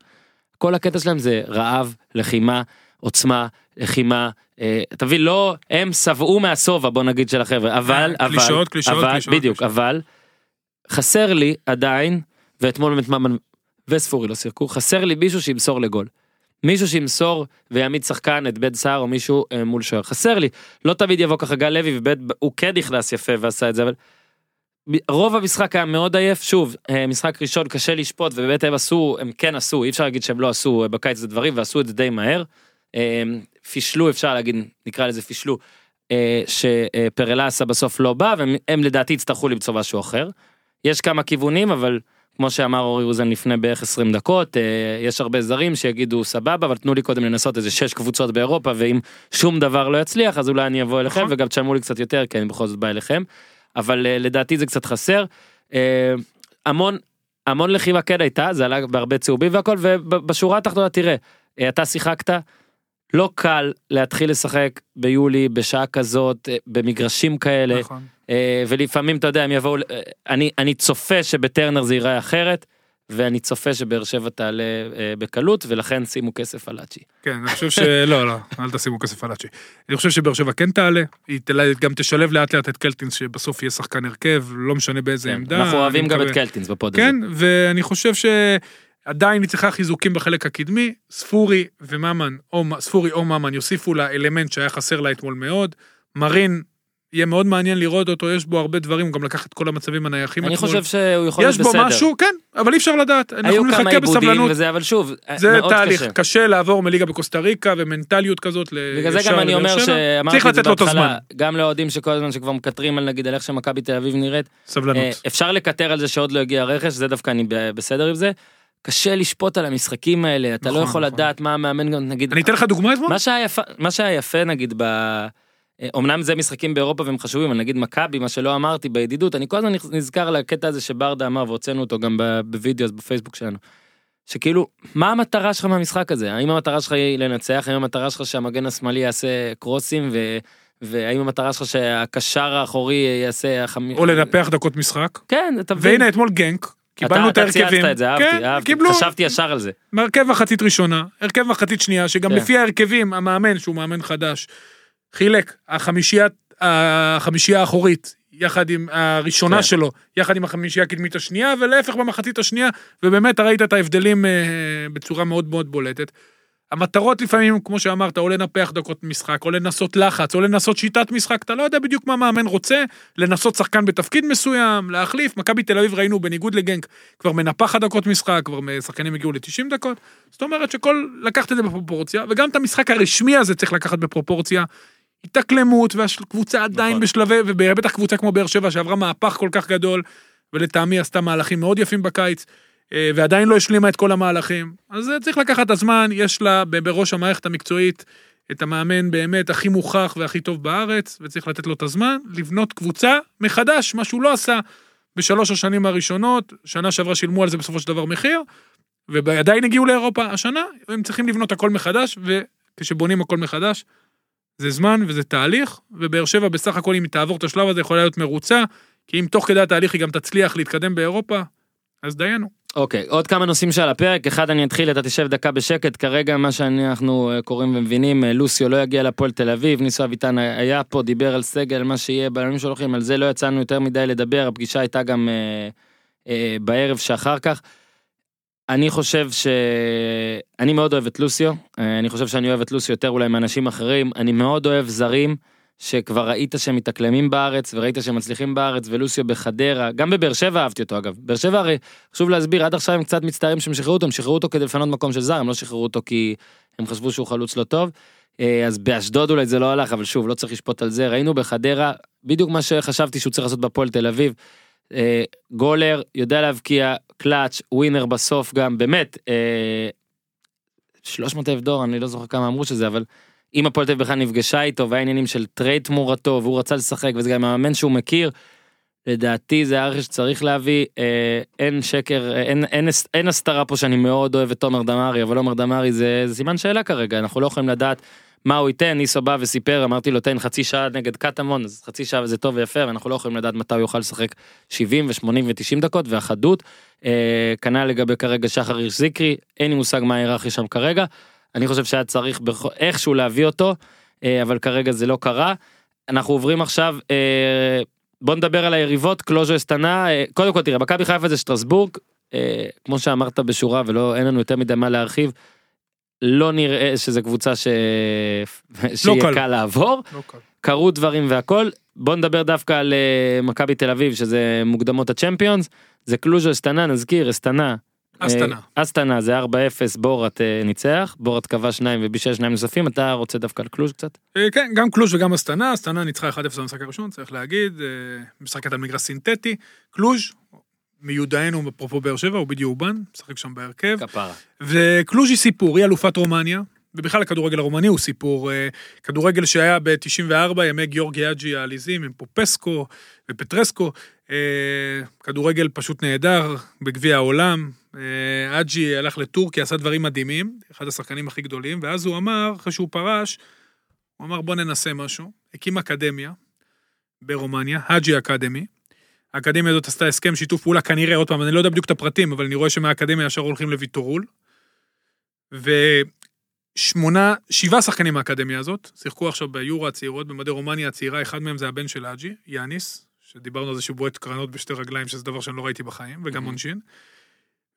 כל הקטע שלהם זה רעב, לחימה, עוצמה, לחימה. אה, אתה מבין, לא, הם שבעו מהשובע, בוא נגיד, של החבר'ה, אבל, אה, אבל, קלישאות, קלישאות, אבל, קלישאות, בדיוק. אבל, חסר לי עדיין, ואתמול באמת ממן וספורי לא שיחקו, חסר לי מישהו שימסור לגול. מישהו שימסור ויעמיד שחקן את בית סער או מישהו אה, מול שוער. חסר לי. לא תמיד יבוא ככה גל לוי ובית הוא כן נכנס יפה ועשה את זה אבל. רוב המשחק היה מאוד עייף שוב אה, משחק ראשון קשה לשפוט ובאמת הם עשו הם כן עשו אי אפשר להגיד שהם לא עשו בקיץ את הדברים ועשו את זה די מהר. אה, פישלו אפשר להגיד נקרא לזה פישלו אה, שפרלסה בסוף לא בא והם הם לדעתי יצטרכו למצוא משהו אחר. יש כמה כיוונים אבל כמו שאמר אורי אוזן לפני בערך 20 דקות אה, יש הרבה זרים שיגידו סבבה אבל תנו לי קודם לנסות איזה 6 קבוצות באירופה ואם שום דבר לא יצליח אז אולי אני אבוא אליכם. וגם תשלמו לי קצת יותר כי אני בכל זאת בא אליכם. אבל אה, לדעתי זה קצת חסר. המון המון לחימה כן הייתה זה עלה בהרבה צהובים והכל ובשורה התחתונה תראה אה, אתה שיחקת. לא קל להתחיל לשחק ביולי בשעה כזאת אה, במגרשים כאלה נכון. אה, ולפעמים אתה יודע הם יבואו אה, אני אני צופה שבטרנר זה ייראה אחרת ואני צופה שבאר שבע תעלה אה, בקלות ולכן שימו כסף על אצ'י. כן, אני חושב ש... לא, אל תשימו כסף על אצ'י. אני חושב שבאר שבע כן תעלה, היא תלה- גם תשלב לאט לאט את קלטינס שבסוף יהיה שחקן הרכב, לא משנה באיזה כן, עמדה. אנחנו אוהבים גם את מקווה- קלטינס בפוד הזה. כן, ואני חושב שעדיין היא צריכה חיזוקים בחלק הקדמי, ספורי וממן, או ספורי או ממן יוסיפו לה אלמנט שהיה חסר לה אתמול מאוד, מרין, יהיה מאוד מעניין לראות אותו, יש בו הרבה דברים, הוא גם לקח את כל המצבים הנייחים אני אתמול. חושב שהוא יכול להיות יש בסדר. בו משהו, כן, אבל אי אפשר לדעת, היו כמה עיבודים. וזה אבל שוב זה מאוד תהליך, קשה. קשה. לעבור מליגה בקוסטה ריקה ומנטליות כזאת בגלל זה לישר גם אני לבאר אומר שבע. שאמרתי את זה בהתחלה. גם לאוהדים שכל הזמן שכבר מקטרים על נגיד על איך שמכבי תל אביב נראית אה, סבלנות. אפשר לקטר על זה שעוד לא הגיע רכש זה דווקא אני ב- בסדר עם זה. קשה לשפוט על המשחקים האלה אתה לא נכון, יכול נכון. לדעת מה המאמן גם נגיד אני אתן לך דוגמא אתמול? מה שהיה יפה מה שהיה יפה נגיד ב... אמנם זה משחקים באירופה והם חשובים אבל נגיד מכבי מה שלא אמרתי בידידות אני כל הזמן נזכר לקטע הזה שברדה אמר והוצאנו אותו גם בווידאו אז בפייסבוק שלנו. שכאילו מה המטרה שלך מהמשחק הזה האם המטרה שלך היא לנצח האם המטרה שלך שהמגן השמאלי יעשה קרוסים ו... והאם המטרה שלך שהקשר האחורי יעשה החמ... או לנפח דקות משחק. כן אתה מבין. והנה אתמול גנק, קיבלנו את אתה- אתה צייצת ההרכבים. את זה אהבתי כן, אהבתי קיבלו חשבתי ישר על זה. הרכב מחצית ראשונה, הרכב מחצית שנייה, שגם כן. לפי ההרכבים, המאמן, שהוא מאמן חדש, חילק, החמישייה, החמישייה האחורית, יחד עם הראשונה כן. שלו, יחד עם החמישייה הקדמית השנייה, ולהפך במחצית השנייה, ובאמת ראית את ההבדלים אה, בצורה מאוד מאוד בולטת. המטרות לפעמים, כמו שאמרת, או לנפח דקות משחק, או לנסות לחץ, או לנסות שיטת משחק, אתה לא יודע בדיוק מה מאמן רוצה, לנסות שחקן בתפקיד מסוים, להחליף. מכבי תל אביב ראינו בניגוד לגנק, כבר מנפחת דקות משחק, כבר שחקנים הגיעו ל-90 דקות. זאת אומרת שכל, לקחת את זה בפרופורציה, וגם את המשחק הרשמי הזה צריך לקחת בפרופורציה. התאקלמות, והקבוצה עדיין נכון. בשלבי, ובטח קבוצה כמו באר שבע שעברה מהפך כל כך גדול, ולטעמי עשתה מהלכים מאוד יפים בקיץ, ועדיין לא השלימה את כל המהלכים. אז אה, צריך לקחת את הזמן, יש לה בראש המערכת המקצועית את המאמן באמת הכי מוכח והכי טוב בארץ, וצריך לתת לו את הזמן, לבנות קבוצה מחדש, מה שהוא לא עשה בשלוש השנים הראשונות, שנה שעברה שילמו על זה בסופו של דבר מחיר, ועדיין הגיעו לאירופה השנה, הם צריכים לבנות הכל מחדש, וכשבונים הכל מחדש, זה זמן וזה תהליך, ובאר שבע בסך הכל אם היא תעבור את השלב הזה יכולה להיות מרוצה, כי אם תוך כדי התהליך היא גם תצליח להתקדם באירופה, אז דיינו. אוקיי עוד כמה נושאים שעל הפרק אחד אני אתחיל אתה תשב דקה בשקט כרגע מה שאנחנו אה, קוראים ומבינים אה, לוסיו לא יגיע לפועל תל אביב ניסו אביטן היה פה דיבר על סגל מה שיהיה בימים שהולכים על זה לא יצאנו יותר מדי לדבר הפגישה הייתה גם אה, אה, בערב שאחר כך. אני חושב שאני מאוד אוהב את לוסיו אה, אני חושב שאני אוהב את לוסיו יותר אולי מאנשים אחרים אני מאוד אוהב זרים. שכבר ראית שהם מתאקלמים בארץ וראית שהם מצליחים בארץ ולוסיו בחדרה גם בבאר שבע אהבתי אותו אגב באר שבע הרי חשוב להסביר עד עכשיו הם קצת מצטערים שהם שחררו אותו הם שחררו אותו כדי לפנות מקום של זר הם לא שחררו אותו כי הם חשבו שהוא חלוץ לא טוב. אה, אז באשדוד אולי זה לא הלך אבל שוב לא צריך לשפוט על זה ראינו בחדרה בדיוק מה שחשבתי שהוא צריך לעשות בהפועל תל אביב. אה, גולר יודע להבקיע clutch winner בסוף גם באמת. אה, 300 אלף דולר אני לא זוכר כמה אמרו שזה אבל אם הפועל תל אביב בכלל נפגשה איתו והעניינים של טרייד תמורתו והוא רצה לשחק וזה גם המאמן שהוא מכיר. לדעתי זה הרכש שצריך להביא אה, אין שקר אה, אין, אין, אין הסתרה פה שאני מאוד אוהב את עומר דמארי אבל עומר דמארי זה, זה סימן שאלה כרגע אנחנו לא יכולים לדעת מה הוא ייתן ניסו בא וסיפר אמרתי לו תן חצי שעה נגד קטמון אז חצי שעה וזה טוב ויפה ואנחנו לא יכולים לדעת מתי הוא יוכל לשחק 70 ו80 ו90 דקות והחדות אה, כנ"ל לגבי כרגע שחר הירש זיקרי אין לי מושג מה ההיררכיה שם כרגע אני חושב שהיה צריך בכ- איכשהו להביא אותו אה, אבל כרגע זה לא קרה. אנחנו עוברים עכשיו אה, בוא נדבר על היריבות קלוז'ו אסטנה אה, קודם כל תראה מכבי חיפה זה שטרסבורג אה, כמו שאמרת בשורה ולא אין לנו יותר מדי מה להרחיב. לא נראה שזה קבוצה ש... שיהיה קל. קל לעבור. לא קל. קרו דברים והכל. בוא נדבר דווקא על אה, מכבי תל אביב שזה מוקדמות הצ'מפיונס. זה קלוז'ו אסטנה נזכיר אסטנה. אסטנה. אה, אסטנה זה 4-0 בוראט אה, ניצח בוראט כבש שניים ובישל שניים נוספים אתה רוצה דווקא על קלוז' קצת? אה, כן, גם קלוז' וגם אסטנה, אסטנה ניצחה 1-0 במשחק הראשון, צריך להגיד, משחקת על מגרש סינתטי. קלוז', מיודענו אפרופו באר שבע, הוא בדיוק הובאן, משחק שם בהרכב. כפרה. וקלוז' היא סיפור, היא אלופת רומניה, ובכלל הכדורגל הרומני הוא סיפור. אה, כדורגל שהיה ב-94, ימי גיאורגי אג'י העליזים, עם פופסקו ופטרסקו. אה, כדורגל פשוט נהדר בגביע העולם. אה, אג'י הלך לטורקיה, עשה דברים מדהימים, אחד השחקנים הכי גדולים, ואז הוא אמר, אחרי שהוא פרש, הוא אמר בוא ננסה משהו. הקים אקדמיה ברומניה, האג'י academy. האקדמיה הזאת עשתה הסכם שיתוף פעולה כנראה, עוד פעם, אני לא יודע בדיוק את הפרטים, אבל אני רואה שמהאקדמיה ישר הולכים לוויטורול. ושמונה, שבעה שחקנים מהאקדמיה הזאת, שיחקו עכשיו ביורו הצעירות, במדי רומניה הצעירה, אחד מהם זה הבן של אג'י, יאניס, שדיברנו על זה שהוא בועט קרנות בשתי רגליים, שזה דבר שאני לא ראיתי בחיים, וגם Mhm. עונשין.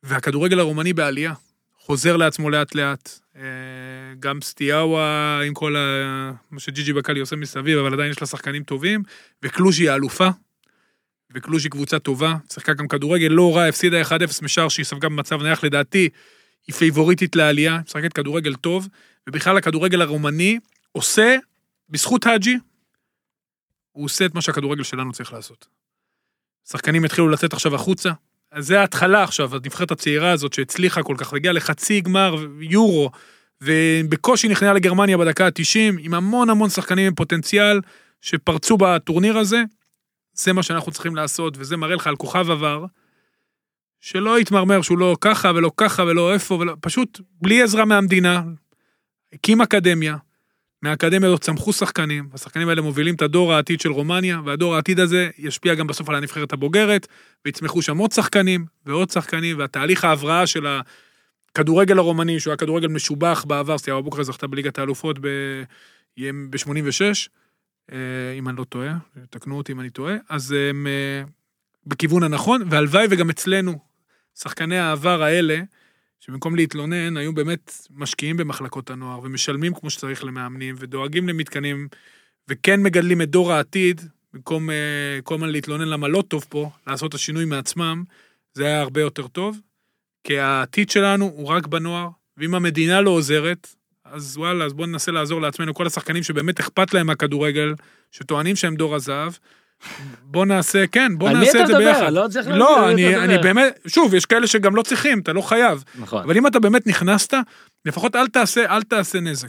והכדורגל הרומני בעלייה, חוזר לעצמו לאט לאט. אה, גם סטיאאווה עם כל ה... מה שג'יג'י בקאלי עושה מסביב, אבל עדיין יש לה שחקנים טובים, וקלוז'י האלופה. וקלוז'י קבוצה טובה, שיחקה גם כדורגל לא רע, הפסידה 1-0 משער שהיא ספגה במצב נייח, לדעתי, היא פייבוריטית לעלייה, משחקת כדורגל טוב, ובכלל הכדורגל הרומני עושה, בזכות האג'י, הוא עושה את מה שהכדורגל שלנו צריך לעשות. שחקנים התחילו לצאת עכשיו החוצה, אז זה ההתחלה עכשיו, הנבחרת הצעירה הזאת שהצליחה כל כך, והגיעה לחצי גמר יורו, ובקושי נכנעה לגרמניה בדקה ה-90, עם המון המון שחקנים עם פוטנציאל שפרצו בטורניר הזה, זה מה שאנחנו צריכים לעשות, וזה מראה לך על כוכב עבר, שלא יתמרמר שהוא לא ככה ולא ככה ולא איפה, ולא, פשוט בלי עזרה מהמדינה, הקים אקדמיה, מהאקדמיה הזאת צמחו שחקנים, השחקנים האלה מובילים את הדור העתיד של רומניה, והדור העתיד הזה ישפיע גם בסוף על הנבחרת הבוגרת, ויצמחו שם עוד שחקנים ועוד שחקנים, והתהליך ההבראה של הכדורגל הרומני, שהוא היה כדורגל משובח בעבר, סטיאבה אבוקרא זכתה בליגת האלופות ב-86, אם אני לא טועה, תקנו אותי אם אני טועה, אז הם אה, בכיוון הנכון, והלוואי וגם אצלנו, שחקני העבר האלה, שבמקום להתלונן, היו באמת משקיעים במחלקות הנוער, ומשלמים כמו שצריך למאמנים, ודואגים למתקנים, וכן מגדלים את דור העתיד, במקום אה, כל הזמן להתלונן למה לא טוב פה, לעשות את השינוי מעצמם, זה היה הרבה יותר טוב, כי העתיד שלנו הוא רק בנוער, ואם המדינה לא עוזרת, אז וואלה, אז בואו ננסה לעזור לעצמנו, כל השחקנים שבאמת אכפת להם מהכדורגל, שטוענים שהם דור הזהב, בואו נעשה, כן, על מי נעשה אתה את זה מדבר? ביחד. לא צריך לא, להגיד, אני, אתה אני מדבר. באמת, שוב, יש כאלה שגם לא צריכים, אתה לא חייב. נכון. אבל אם אתה באמת נכנסת, לפחות אל תעשה, אל תעשה נזק.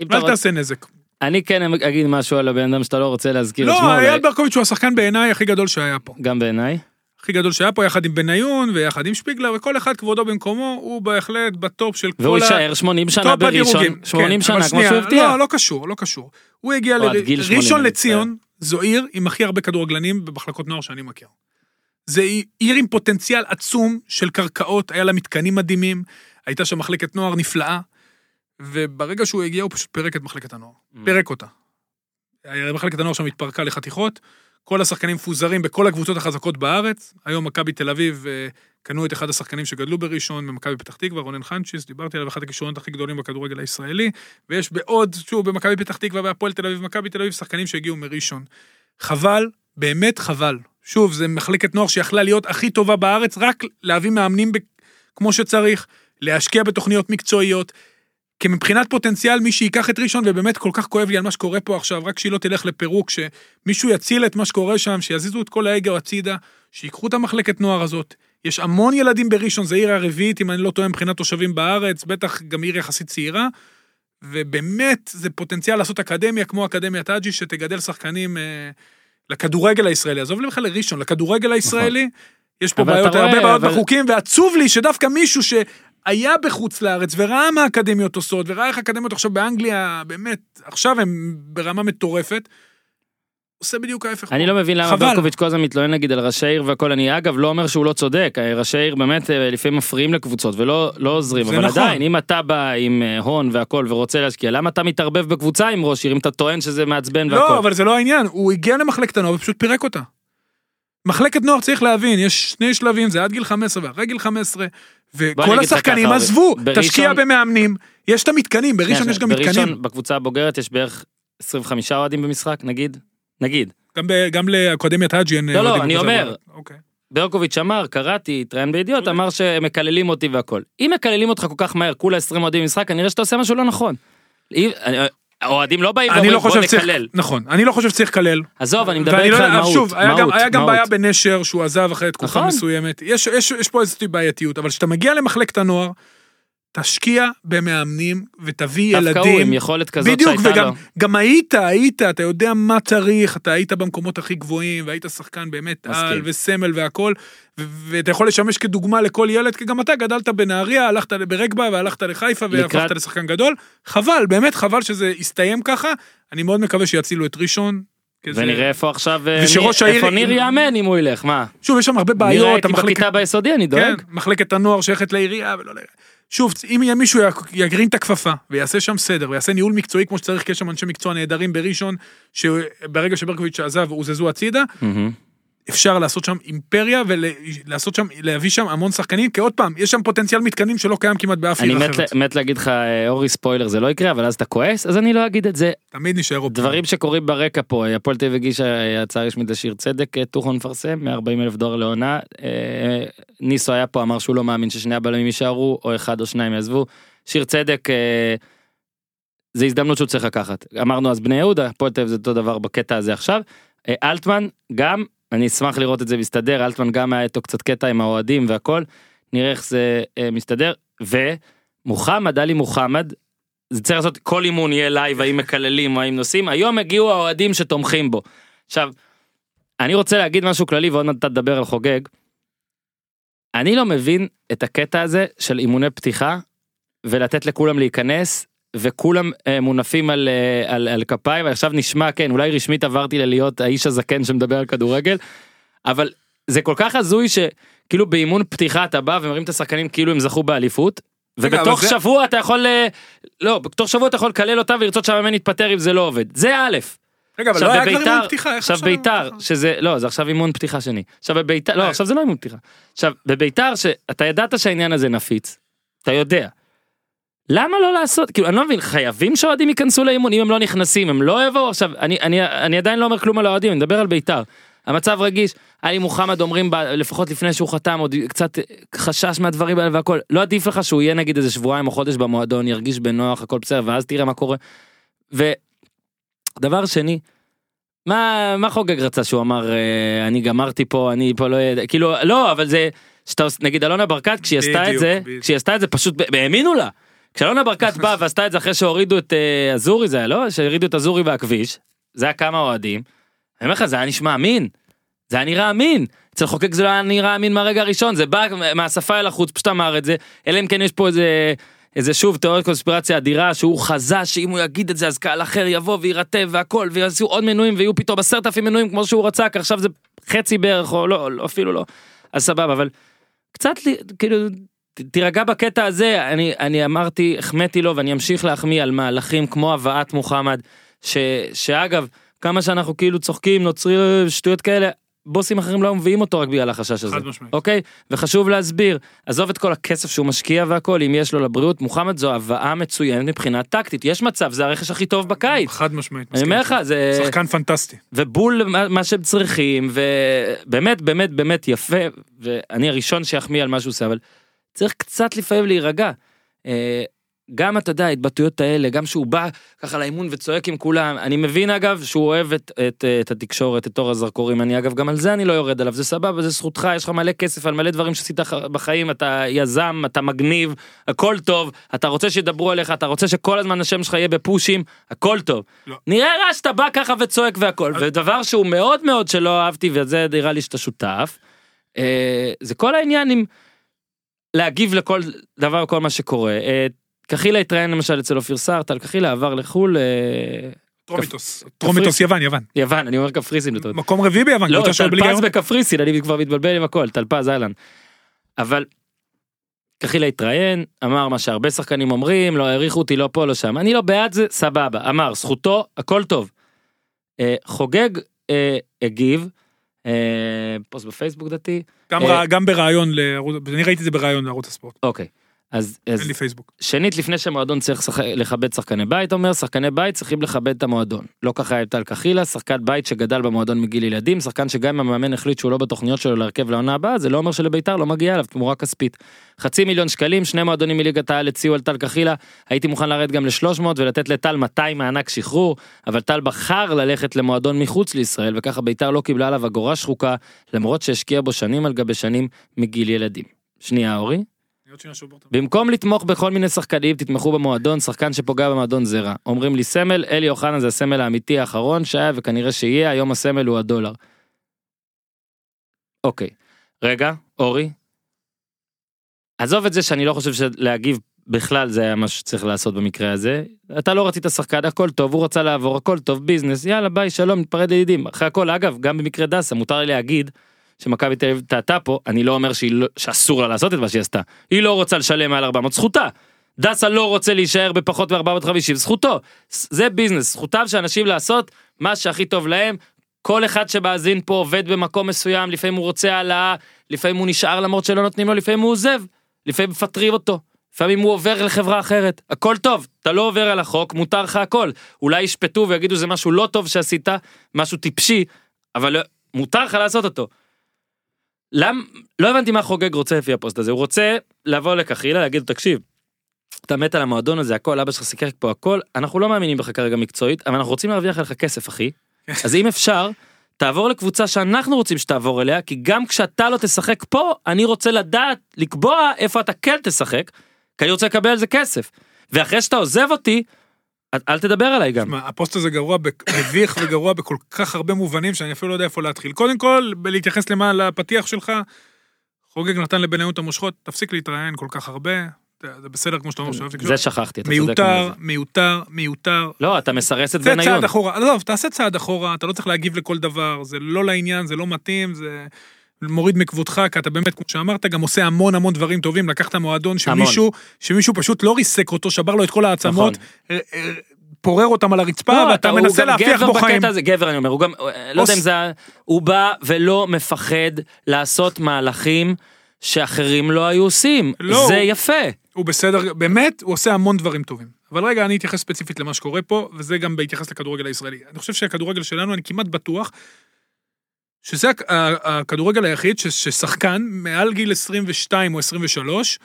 אם אתה אל רוצה- תעשה נזק. אני כן אגיד משהו על הבן אדם שאתה לא רוצה להזכיר את שמו, לא, אבל אייל ברקוביץ' הוא השחקן בעיניי הכי גדול שהיה פה. גם בעיניי. הכי גדול שהיה פה, יחד עם בניון ויחד עם שפיגלר, וכל אחד כבודו במקומו, הוא בהחלט בטופ של כל והוא ה... יישאר 80 שנה בראשון, הדירוגים. 80 כן, שנה כמו שהוא הבטיח. לא, לא קשור, לא קשור. הוא הגיע או עד גיל 80, לראשון לציון, זו עיר עם הכי הרבה כדורגלנים במחלקות נוער שאני מכיר. זה עיר עם פוטנציאל עצום של קרקעות, היה לה מתקנים מדהימים, הייתה שם מחלקת נוער נפלאה, וברגע שהוא הגיע הוא פשוט פירק את מחלקת הנוער. Mm. פירק אותה. מחלקת הנוער שם התפרקה לחתיכות, כל השחקנים מפוזרים בכל הקבוצות החזקות בארץ. היום מכבי תל אביב אה, קנו את אחד השחקנים שגדלו בראשון, במכבי פתח תקווה, רונן חנצ'יס, דיברתי עליו, אחד הכישרונות הכי גדולים בכדורגל הישראלי, ויש בעוד, שוב, במכבי פתח תקווה והפועל תל אביב, מכבי תל אביב, שחקנים שהגיעו מראשון. חבל, באמת חבל. שוב, זה מחלקת נוער שיכלה להיות הכי טובה בארץ, רק להביא מאמנים ב- כמו שצריך, להשקיע בתוכניות מקצועיות. כי מבחינת פוטנציאל, מי שייקח את ראשון, ובאמת כל כך כואב לי על מה שקורה פה עכשיו, רק שהיא לא תלך לפירוק, שמישהו יציל את מה שקורה שם, שיזיזו את כל האגו הצידה, שיקחו את המחלקת נוער הזאת. יש המון ילדים בראשון, זו עיר הרביעית, אם אני לא טועה, מבחינת תושבים בארץ, בטח גם עיר יחסית צעירה, ובאמת זה פוטנציאל לעשות אקדמיה כמו אקדמיית אג'י, שתגדל שחקנים אה, לכדורגל הישראלי. עזוב לי בכלל לראשון, לכדורגל הישראלי, יש פה בעיות, רואה, הרבה בעיות אבל- בחוקים, ועצוב לי שדווקא מישהו שהיה בחוץ לארץ וראה מה האקדמיות עושות, וראה איך האקדמיות עכשיו באנגליה, באמת, עכשיו הם ברמה מטורפת, עושה בדיוק ההפך. אני. לא מבין למה. ברקוביץ' כל הזמן מתלונן נגיד על ראשי עיר והכל אני אגב לא אומר שהוא לא צודק אה, ראשי עיר באמת אה, לפעמים מפריעים לקבוצות ולא לא עוזרים אבל נכון. עדיין אם אתה בא עם אה, הון והכל ורוצה להשקיע למה אתה מתערבב בקבוצה עם ראש עיר אם אתה טוען שזה מעצבן והכל. לא, אבל זה לא העניין, הוא הגיע למחלקת הנוער ופשוט פירק אותה. מחלקת נוער צריך להבין, יש שני שלבים, זה עד גיל 15 ואחרי גיל 15, בוא אני וכל השחקנים עזבו, בראשון- תשקיע במאמנים, יש את המתקנים, בראשון יש גם בראשון, מתקנים. בקבוצה הבוגרת יש בערך 25 אוהדים במשחק, נגיד? נגיד. גם ב- גם לאקדמיית האג'י אין... לא, לא, אני אומר. אוקיי. ברקוביץ' אמר, קראתי, התראיין בידיעות, צודק. אמר שמקללים אותי והכל. אם מקללים אותך כל כך מהר, כולה 20 אוהדים במשחק, כנראה שאתה עושה משהו לא נכון. האוהדים לא באים ואומרים לא בוא שצריך, נקלל. נכון, אני לא חושב שצריך לקלל. עזוב, אני מדבר ואני לא איתך על מהות. שוב, היה גם- מהות, היה גם מהות. בעיה בנשר שהוא עזב אחרי תקופה נכון. מסוימת, יש- יש יש פה איזושהי בעייתיות, אבל כשאתה מגיע למחלקת הנוער, תשקיע במאמנים ותביא דווקא הוא ילדים. עם יכולת כזאת בדיוק, שהייתה וגם לו. גם היית, היית, אתה יודע מה צריך, אתה היית במקומות הכי גבוהים, והיית שחקן באמת מסכים. על וסמל והכל, ו- ואתה יכול לשמש כדוגמה לכל ילד, כי גם אתה גדלת בנהריה, הלכת ברגבה והלכת לחיפה והפכת לקראת- לשחקן גדול. חבל, באמת חבל שזה יסתיים ככה, אני מאוד מקווה שיצילו את ראשון. כי זה- ונראה איפה עכשיו, אה, ושראש העיר- איפה ניר יאמן אם הוא ילך, מה? שוב, יש שם הרבה נראה בעיות, איתי המחלקת- בכיתה ביסודי, אני כן, דואג. מחלקת הנוער שייכת לעירייה ולא לעירייה. שוב, אם יהיה מישהו י- יגרין את הכפפה ויעשה שם סדר ויעשה ניהול מקצועי כמו שצריך, כי יש שם אנשי מקצוע נהדרים בראשון, שברגע שברקוביץ' עזב הוזזו הצידה, מהמם. אפשר לעשות שם אימפריה ולעשות שם, להביא שם המון שחקנים, כי עוד פעם, יש שם פוטנציאל מתקנים שלא קיים כמעט באף אני עיר מת אחרת. ל- מת להגיד לך, אה, אורי ספוילר, זה לא יקרה, אבל אז אתה כועס, אז אני לא אגיד את זה. תמיד נשאר אופטימי. דברים שקורים ברקע פה, הפועל תל אביב הגישה אה, הצעה רשמית לשיר צדק, אה, טוחון מפרסם, 140 אלף דולר לעונה. ניסו היה פה, אמר שהוא לא מאמין ששני הבלמים יישארו, או אחד או שניים יעזבו. שיר צדק, זה הזדמנות שהוא צריך לקחת. אמרנו אז בני יהודה, הפועל תל אביב זה אותו דבר בקטע הזה עכשיו. אלטמן, גם, אני אשמח לראות את זה מסתדר, אלטמן גם היה איתו קצת קטע עם האוהדים והכל, נראה איך זה אה, מסתדר. ומוחמד, עלי מוחמד, זה צריך לעשות כל אימון יהיה לייב האם מקללים או האם נוסעים היום הגיעו האוהדים שתומכים בו. עכשיו אני רוצה להגיד משהו כללי ועוד מעט תדבר על חוגג. אני לא מבין את הקטע הזה של אימוני פתיחה ולתת לכולם להיכנס וכולם אה, מונפים על, אה, על, על כפיים ועכשיו נשמע כן אולי רשמית עברתי ללהיות האיש הזקן שמדבר על כדורגל אבל זה כל כך הזוי שכאילו באימון פתיחה אתה בא ומרים את השחקנים כאילו הם זכו באליפות. ובתוך אבל זה- שבוע אתה יכול אה, לא בתוך שבוע אתה יכול לקלל אותם ולרצות שהמאמן יתפטר אם זה לא עובד זה א' רגע, אבל לא היה כבר אימון פתיחה, עכשיו ביתר? שזה, לא, זה עכשיו אימון פתיחה שני. עכשיו בביתר, לא, אה. עכשיו זה לא אימון פתיחה. עכשיו, בביתר, שאתה ידעת שהעניין הזה נפיץ, אתה יודע. למה לא לעשות, כאילו, אני לא מבין, חייבים שהאוהדים ייכנסו לאימון, אם הם לא נכנסים, הם לא יבואו, עכשיו, אני, אני, אני עדיין לא אומר כלום על האוהדים, אני מדבר על ביתר. המצב רגיש, עלי מוחמד אומרים, ב- לפחות לפני שהוא חתם, עוד קצת חשש מהדברים האלה והכל, לא עדיף לך שהוא יהיה נגיד איזה שבועיים או חודש במועדון, ירגיש בנוח, הכל בסדר, ואז תראה מה קורה. ודבר שני, מה מה חוגג רצה שהוא אמר אה, אני גמרתי פה אני פה לא יודע כאילו לא אבל זה שאתה נגיד אלונה ברקת כשהיא עשתה את זה. כשהיא עשתה את זה פשוט האמינו לה. כשאלונה ברקת באה ועשתה את זה אחרי שהורידו את אה, אזורי זה היה לא שהורידו את אזורי והכביש זה היה כמה אוהדים. אני אומר לך זה היה נשמע אמין. זה היה נראה אמין. אצל חוקק זה לא היה נראה אמין מהרגע הראשון זה בא מהשפה אל החוץ פשוט אמר את זה אלא אם כן יש פה איזה. איזה שוב תיאוריית קונספירציה אדירה שהוא חזה שאם הוא יגיד את זה אז קהל אחר יבוא ויירטב והכל ויעשו עוד מנויים ויהיו פתאום עשרת אלפים מנויים כמו שהוא רצה כי עכשיו זה חצי בערך או לא, לא אפילו לא אז סבבה אבל קצת כאילו תירגע בקטע הזה אני אני אמרתי החמאתי לו ואני אמשיך להחמיא על מהלכים כמו הבאת מוחמד ש, שאגב כמה שאנחנו כאילו צוחקים נוצרי שטויות כאלה בוסים אחרים לא מביאים אותו רק בגלל החשש הזה. חד משמעית. אוקיי? וחשוב להסביר, עזוב את כל הכסף שהוא משקיע והכל, אם יש לו לבריאות, מוחמד זו הבאה מצוינת מבחינה טקטית, יש מצב, זה הרכש הכי טוב בקיץ. חד משמעית. אני אומר לך, זה... שחקן פנטסטי. ובול מה, מה שהם צריכים, ובאמת באמת באמת יפה, ואני הראשון שיחמיא על מה שהוא עושה, אבל צריך קצת לפעמים להירגע. אה, גם אתה יודע ההתבטאויות האלה גם שהוא בא ככה לאימון וצועק עם כולם אני מבין אגב שהוא אוהב את, את, את התקשורת את אור הזרקורים אני אגב גם על זה אני לא יורד עליו זה סבבה זה זכותך יש לך מלא כסף על מלא דברים שעשית בחיים אתה יזם אתה מגניב הכל טוב אתה רוצה שידברו עליך אתה רוצה שכל הזמן השם שלך יהיה בפושים הכל טוב. לא. נראה רע שאתה בא ככה וצועק והכל ודבר שהוא מאוד מאוד שלא אהבתי וזה נראה לי שאתה שותף. אה, זה כל העניין עם להגיב לכל דבר כל מה שקורה. אה, קחילה התראיין למשל אצל אופיר סארטל, קחילה עבר לחו"ל, אה, אטרומיטוס. אטרומיטוס יוון, יוון. יוון, אני אומר קפריסין. מקום רביעי ביוון. לא, טלפז. בקפריסין, אני כבר מתבלבל עם הכל, טלפז אהלן. אבל קחילה התראיין, אמר מה שהרבה שחקנים אומרים, לא העריכו אותי לא פה לא שם, אני לא בעד זה, סבבה, אמר, זכותו, הכל טוב. אה, חוגג אה, הגיב, אה, פוסט בפייסבוק דתי. גם אה, גם בריאיון לערוץ, אני ראיתי את זה בריאיון לערוץ הספורט, אוקיי. אז, אז אין לי פייסבוק. שנית, לפני שהמועדון צריך לשחק- לכבד שחקני בית, אומר, שחקני בית צריכים לכבד את המועדון. לא ככה היה טל קחילה, שחקן בית שגדל במועדון מגיל ילדים, שחקן שגם אם המאמן החליט שהוא לא בתוכניות שלו להרכב לעונה הבאה, זה לא אומר שלביתר לא מגיעה אליו תמורה כספית. חצי מיליון שקלים, שני מועדונים מליגת העל הציעו על טל קחילה, הייתי מוכן לרדת גם ל-300 ולתת לטל 200 מענק שחרור, אבל טל בחר ללכת למועדון מחוץ לישראל, וככה ביתר לא קיבלה עליו אגורה שחוקה, למרות שהשקיע בו שנים על גבי שנים מגיל ילדים. שנייה, אורי. במקום לתמוך בכל מיני שחקנים, תתמכו במועדון, שחקן שפוגע במועדון זרע. אומרים לי סמל, אלי אוחנה זה הסמל האמיתי האחרון שהיה וכנראה שיהיה, היום הסמל הוא הדולר. אוקיי, רגע, אורי. עזוב את זה שאני לא חושב שלהגיב בכלל זה היה מה שצריך לעשות במקרה הזה. אתה לא רצית שחקן, הכל טוב, הוא רצה לעבור, הכל טוב, ביזנס, יאללה ביי, שלום, נתפרד לידידים. אחרי הכל, אגב, גם במקרה דסה, מותר לי להגיד שמכבי תל אביב טעתה פה, אני לא אומר שהיא לא, שאסור לה לעשות את מה שהיא עשתה. היא לא רוצה לשלם מעל 400, זכותה. דסה לא רוצה להישאר בפחות מ-450, זכותו. זה ביזנס, זכותם של אנשים לעשות מה שהכי טוב להם. כל אחד שמאזין פה עובד במקום מסוים, לפעמים הוא רוצה העלאה, לפעמים הוא נשאר למרות שלא נותנים לו, לפעמים הוא עוזב, לפעמים מפטרים אותו. לפעמים הוא עובר לחברה אחרת, הכל טוב, אתה לא עובר על החוק, מותר לך הכל. אולי ישפטו ויגידו זה משהו לא טוב שעשית, משהו טיפשי, אבל מותר לך לעשות אותו. למ... לא הבנתי מה חוגג רוצה לפי הפוסט הזה, הוא רוצה לבוא לקחילה, להגיד לו, תקשיב, אתה מת על המועדון הזה, הכל, אבא שלך שיחק פה הכל, אנחנו לא מאמינים בך כרגע מקצועית, אבל אנחנו רוצים להרוויח עליך כסף, אחי. אז אם אפשר, תעבור לקבוצה שאנחנו רוצים שתעבור אליה, כי גם כשאתה לא תשחק פה, אני רוצה לדעת, לקבוע איפה אתה כן תשחק, כי אני רוצה לקבל על זה כסף. ואחרי שאתה עוזב אותי, אל, תדבר עליי גם. מה, הפוסט הזה גרוע, מביך וגרוע בכל כך הרבה מובנים שאני אפילו לא יודע איפה להתחיל. קודם כל, בלהתייחס למה, לפתיח שלך, חוגג נתן לבניון את המושכות, תפסיק להתראיין כל כך הרבה, זה- זה בסדר כמו שאתה אומר, שאוהב זה תקשורת. שכחתי, אתה צודק. מיותר. מיותר, מיותר. לא, אתה מסרס את בניון. צעד אחורה, עזוב, תעשה צעד אחורה, אתה לא צריך להגיב לכל דבר, זה לא לעניין, זה לא מתאים, זה מוריד מכבודך, כי אתה באמת, כמו שאמרת, גם עושה המון המון דברים טובים, לקחת מועדון שמישהו, שמישהו פשוט לא ריסק אותו, שבר לו את כל העצמות, אה, אה, פורר אותם על הרצפה, לא, ואתה מנסה להפיח בו חיים. הזה, גבר אני אומר, הוא גם, לא יודע אם זה, הוא בא ולא מפחד לעשות מהלכים שאחרים לא היו עושים, לא, זה יפה. הוא בסדר, באמת, הוא עושה המון דברים טובים. אבל רגע, אני אתייחס ספציפית למה שקורה פה, וזה גם בהתייחס לכדורגל הישראלי. אני חושב שהכדורגל שלנו, אני כמעט בטוח, שזה הכדורגל היחיד ששחקן מעל גיל 22 או 23,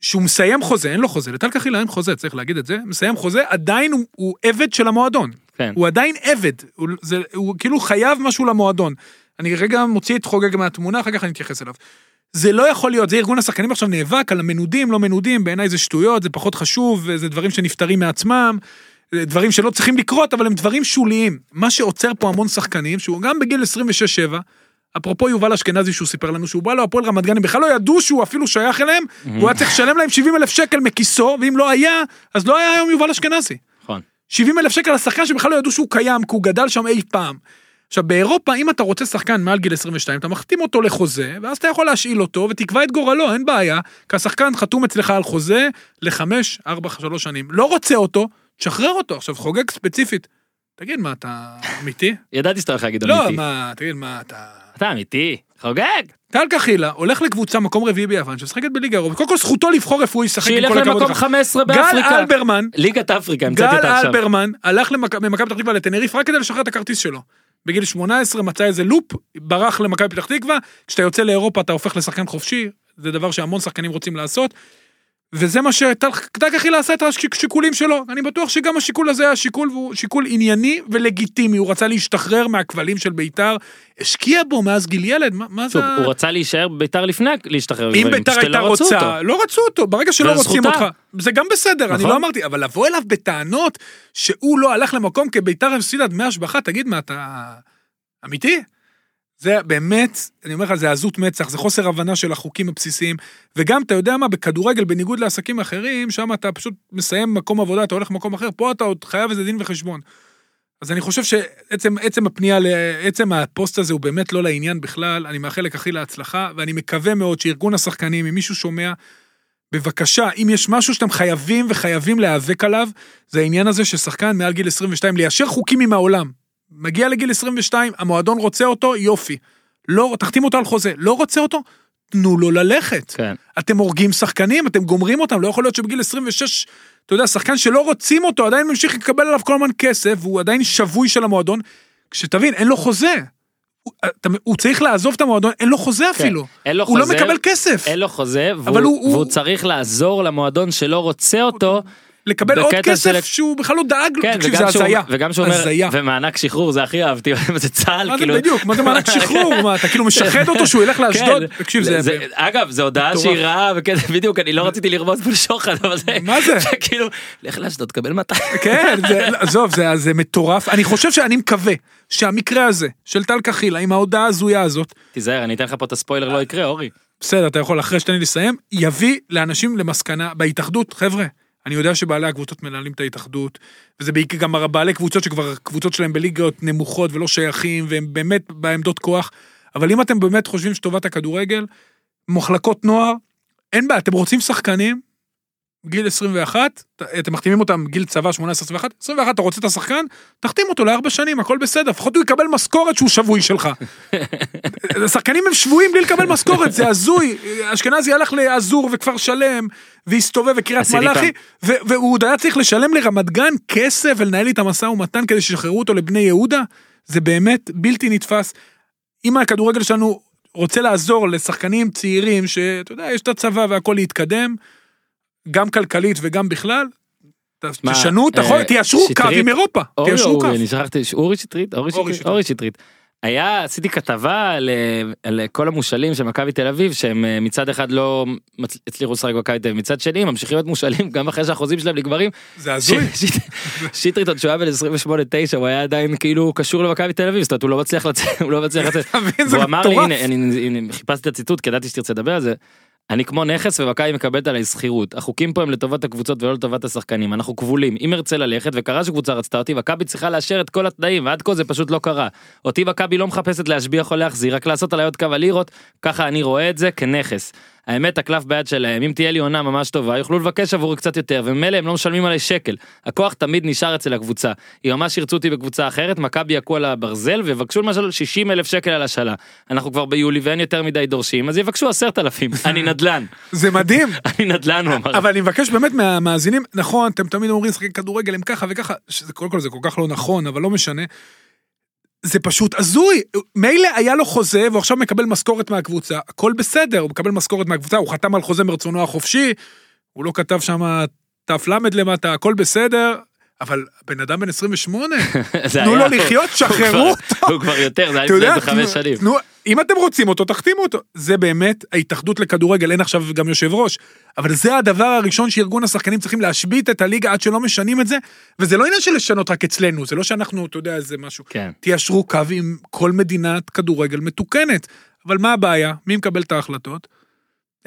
שהוא מסיים חוזה, אין לו חוזה, לטל קחילה אין חוזה, צריך להגיד את זה, מסיים חוזה, עדיין הוא, הוא עבד של המועדון. כן. הוא עדיין עבד, הוא, זה, הוא כאילו חייב משהו למועדון. אני רגע מוציא את חוגג מהתמונה, אחר כך אני אתייחס אליו. זה לא יכול להיות, זה ארגון השחקנים עכשיו נאבק על המנודים, לא מנודים, בעיניי זה שטויות, זה פחות חשוב, זה דברים שנפתרים מעצמם, דברים שלא צריכים לקרות, אבל הם דברים שוליים. מה שעוצר פה המון שחקנים, שהוא גם בגיל 26-7, אפרופו יובל אשכנזי שהוא סיפר לנו שהוא בא להפועל רמת גן, הם בכלל לא ידעו שהוא אפילו שייך אליהם, הוא היה צריך לשלם להם 70 אלף שקל מכיסו, ואם לא היה, אז לא היה היום יובל אשכנזי. נכון. 70 אלף שקל לשחקן שבכלל לא ידעו שהוא קיים, כי הוא גדל שם אי פעם. עכשיו, באירופה, אם אתה רוצה שחקן מעל גיל 22, אתה מחתים אותו לחוזה, ואז אתה יכול להשאיל אותו ותקבע את גורלו, אין בעיה, כי השחקן חתום אצלך על חוזה לחמש, ארבע, שלוש שנים. לא רוצה אותו, תשחרר אותו. עכשיו, חוגג ספציפית. תגיד, מה, אתה אמיתי? ידעתי שאתה הולך להגיד לא, אמיתי. מה, תגיד, מה, אתה... אתה אמיתי, חוגג. טל קחילה הולך לקבוצה מקום רביעי ביוון, שמשחקת בליגה אירופית. קודם כל זכותו לבחור איפה הוא ישחק עם שילך כל הכבוד למקום לך. 15 גל באפריקה. אלברמן, ליגת אפריקה, המצאתי גל אותה עכשיו. אלברמן הלך ממכבי פתח תקווה לטנריף רק כדי לשחרר את הכרטיס שלו. בגיל 18 מצא איזה לופ, ברח למכבי פתח תקווה, כשאתה יוצא לאירופה אתה הופך לשחקן חופשי, זה דבר שהמון שחקנים רוצים לעשות. וזה מה שטל קחילה עשה את השיקולים שלו, אני בטוח שגם השיקול הזה היה שיקול, והוא שיקול ענייני ולגיטימי, הוא רצה להשתחרר מהכבלים של בית"ר, השקיע בו מאז גיל ילד, מה, מה זה... שוב, ה- הוא רצה להישאר בביתר לפני להשתחרר. אם ביתר הייתה לא רוצה, אותו. לא רצו אותו, ברגע שלא רוצים. אותך, זה גם בסדר, אני נכון. לא אמרתי, אבל לבוא אליו בטענות שהוא לא הלך למקום כי ביתר הפסידה דמי השבחה, תגיד מה, אתה אמיתי? זה באמת, אני אומר לך, זה עזות מצח, זה חוסר הבנה של החוקים הבסיסיים, וגם, אתה יודע מה, בכדורגל, בניגוד לעסקים אחרים, שם אתה פשוט מסיים מקום עבודה, אתה הולך למקום אחר, פה אתה עוד חייב איזה דין וחשבון. אז אני חושב שעצם עצם הפנייה, לעצם הפוסט הזה הוא באמת לא לעניין בכלל, אני מאחל לכחי להצלחה, ואני מקווה מאוד שארגון השחקנים, אם מישהו שומע, בבקשה, אם יש משהו שאתם חייבים וחייבים להיאבק עליו, זה העניין הזה ששחקן מעל גיל 22, ליישר חוקים עם העולם. מגיע לגיל 22, המועדון רוצה אותו, יופי. לא, תחתים אותו על חוזה. לא רוצה אותו, תנו לו ללכת. כן. אתם הורגים שחקנים, אתם גומרים אותם, לא יכול להיות שבגיל 26, אתה יודע, שחקן שלא רוצים אותו, עדיין ממשיך לקבל עליו כל הזמן כסף, והוא עדיין שבוי של המועדון. כשתבין, אין לו חוזה. הוא, אתה, הוא צריך לעזוב את המועדון, אין לו חוזה אפילו. כן. אין לו הוא לא חוזה, מקבל כסף. אין לו חוזה, והוא, הוא- הוא- והוא צריך לעזור למועדון שלא רוצה אותו. לקבל עוד כסף של- שהוא בכלל לא דאג לו. כן, תקשיב, זה הזיה. וגם שהוא אומר. ומענק שחרור זה הכי אהבתי, זה צה"ל, כאילו. בדיוק? מה זה מענק שחרור? מה, אתה כאילו משחד אותו שהוא ילך לאשדוד? כן. תקשיב, זה... אגב, זו הודעה. שהיא רעה, בדיוק, אני לא רציתי לרמוז פה לשוחד, אבל זה... מה זה? כאילו, לך לאשדוד, תקבל 200. כן, עזוב, זה- זה מטורף. אני חושב שאני מקווה שהמקרה הזה של טל קחילה עם ההודעה ההזויה הזאת, תיזהר, אני אתן לך פה את הספוילר, לא יקרה, אורי. בסדר, אתה יכול אחרי שתן לי לסיים, יביא לאנשים למסקנה בהתאחדות, חבר'ה, אני יודע שבעלי הקבוצות מנהלים את ההתאחדות, וזה בעיקר גם בעלי קבוצות שכבר קבוצות שלהם בליגות נמוכות ולא שייכים, והם באמת בעמדות כוח, אבל אם אתם באמת חושבים שטובת הכדורגל, מחלקות נוער, אין בעיה, אתם רוצים שחקנים, גיל 21, אתם מחתימים אותם גיל צבא 18-21, 21 אתה רוצה את השחקן, תחתים אותו לארבע שנים, הכל בסדר, לפחות הוא יקבל משכורת שהוא שבוי שלך. השחקנים הם שבויים בלי לקבל משכורת, זה הזוי. אשכנזי הלך לאזור וכפר שלם, והסתובב וקריית מלאכי, והוא עוד היה צריך לשלם לרמת גן כסף ולנהל איתם משא ומתן כדי שישחררו אותו לבני יהודה, זה באמת בלתי נתפס. אם הכדורגל שלנו רוצה לעזור לשחקנים צעירים, שאתה יודע, יש את הצבא והכל להתקדם, גם כלכלית וגם בכלל, תשנו את אה, החוק, תיישרו קו? עם אירופה, תיישרו קו. אני שכחתי, אורי שטרית, אורי שטרית. היה, עשיתי כתבה על, אה, על כל המושאלים של מכבי תל אביב, שהם אה, מצד אחד לא הצליחו לשחק במכבי תל אביב, מצד שני הם ממשיכים להיות מושאלים גם אחרי שהחוזים שלהם נגמרים. זה הזוי. שטרית עוד שהוא היה בן 28-9 הוא היה עדיין כאילו קשור למכבי תל אביב, זאת אומרת הוא לא מצליח לצאת, הוא לא מצליח לצאת. והוא אמר לי. הנה, אני, הנה, חיפשתי את הציטוט, כי ידעתי שתרצה לדבר על זה. אני כמו נכס ומכבי מקבלת עליי שכירות. החוקים פה הם לטובת הקבוצות ולא לטובת השחקנים. אנחנו כבולים. אם ארצה ללכת, וקרה שקבוצה רצתה אותי, מכבי צריכה לאשר את כל התנאים, ועד כה זה פשוט לא קרה. אותי מכבי לא מחפשת להשביח או להחזיר, רק לעשות עליי עוד כמה לירות, ככה אני רואה את זה כנכס. האמת, הקלף ביד שלהם, אם תהיה לי עונה ממש טובה, יוכלו לבקש עבורי קצת יותר, וממילא הם לא משלמים עליי שקל. הכוח תמיד נשאר אצל הקבוצה. אם ממש ירצו אותי בקבוצה אחרת, מכבי יכו על הברזל ויבקשו למשל 60 אלף שקל על השאלה. אנחנו כבר ביולי ואין יותר מדי דורשים, אז יבקשו 10,000. אני נדל"ן. זה מדהים. אני נדל"ן, הוא אמר. אבל אני מבקש באמת מהמאזינים, נכון, אתם תמיד אומרים שחקי כדורגל הם ככה וככה, קודם כל זה כל כך לא נכון, אבל לא משנה. זה פשוט הזוי, מילא היה לו חוזה והוא עכשיו מקבל משכורת מהקבוצה, הכל בסדר, הוא מקבל משכורת מהקבוצה, הוא חתם על חוזה מרצונו החופשי, הוא לא כתב שם ת"ל למטה, הכל בסדר, אבל בן אדם בן 28, זה תנו לו לחיות, שחררו כבר- הוא כבר יותר, זה היה לפני איזה חמש שנים. אם אתם רוצים אותו, תחתימו אותו. זה באמת ההתאחדות לכדורגל, אין עכשיו גם יושב ראש, אבל זה הדבר הראשון שארגון השחקנים צריכים להשבית את הליגה עד שלא משנים את זה, וזה לא עניין של לשנות רק אצלנו, זה לא שאנחנו, אתה יודע, זה משהו. כן. תיישרו קו עם כל מדינת כדורגל מתוקנת. אבל מה הבעיה? מי מקבל את ההחלטות?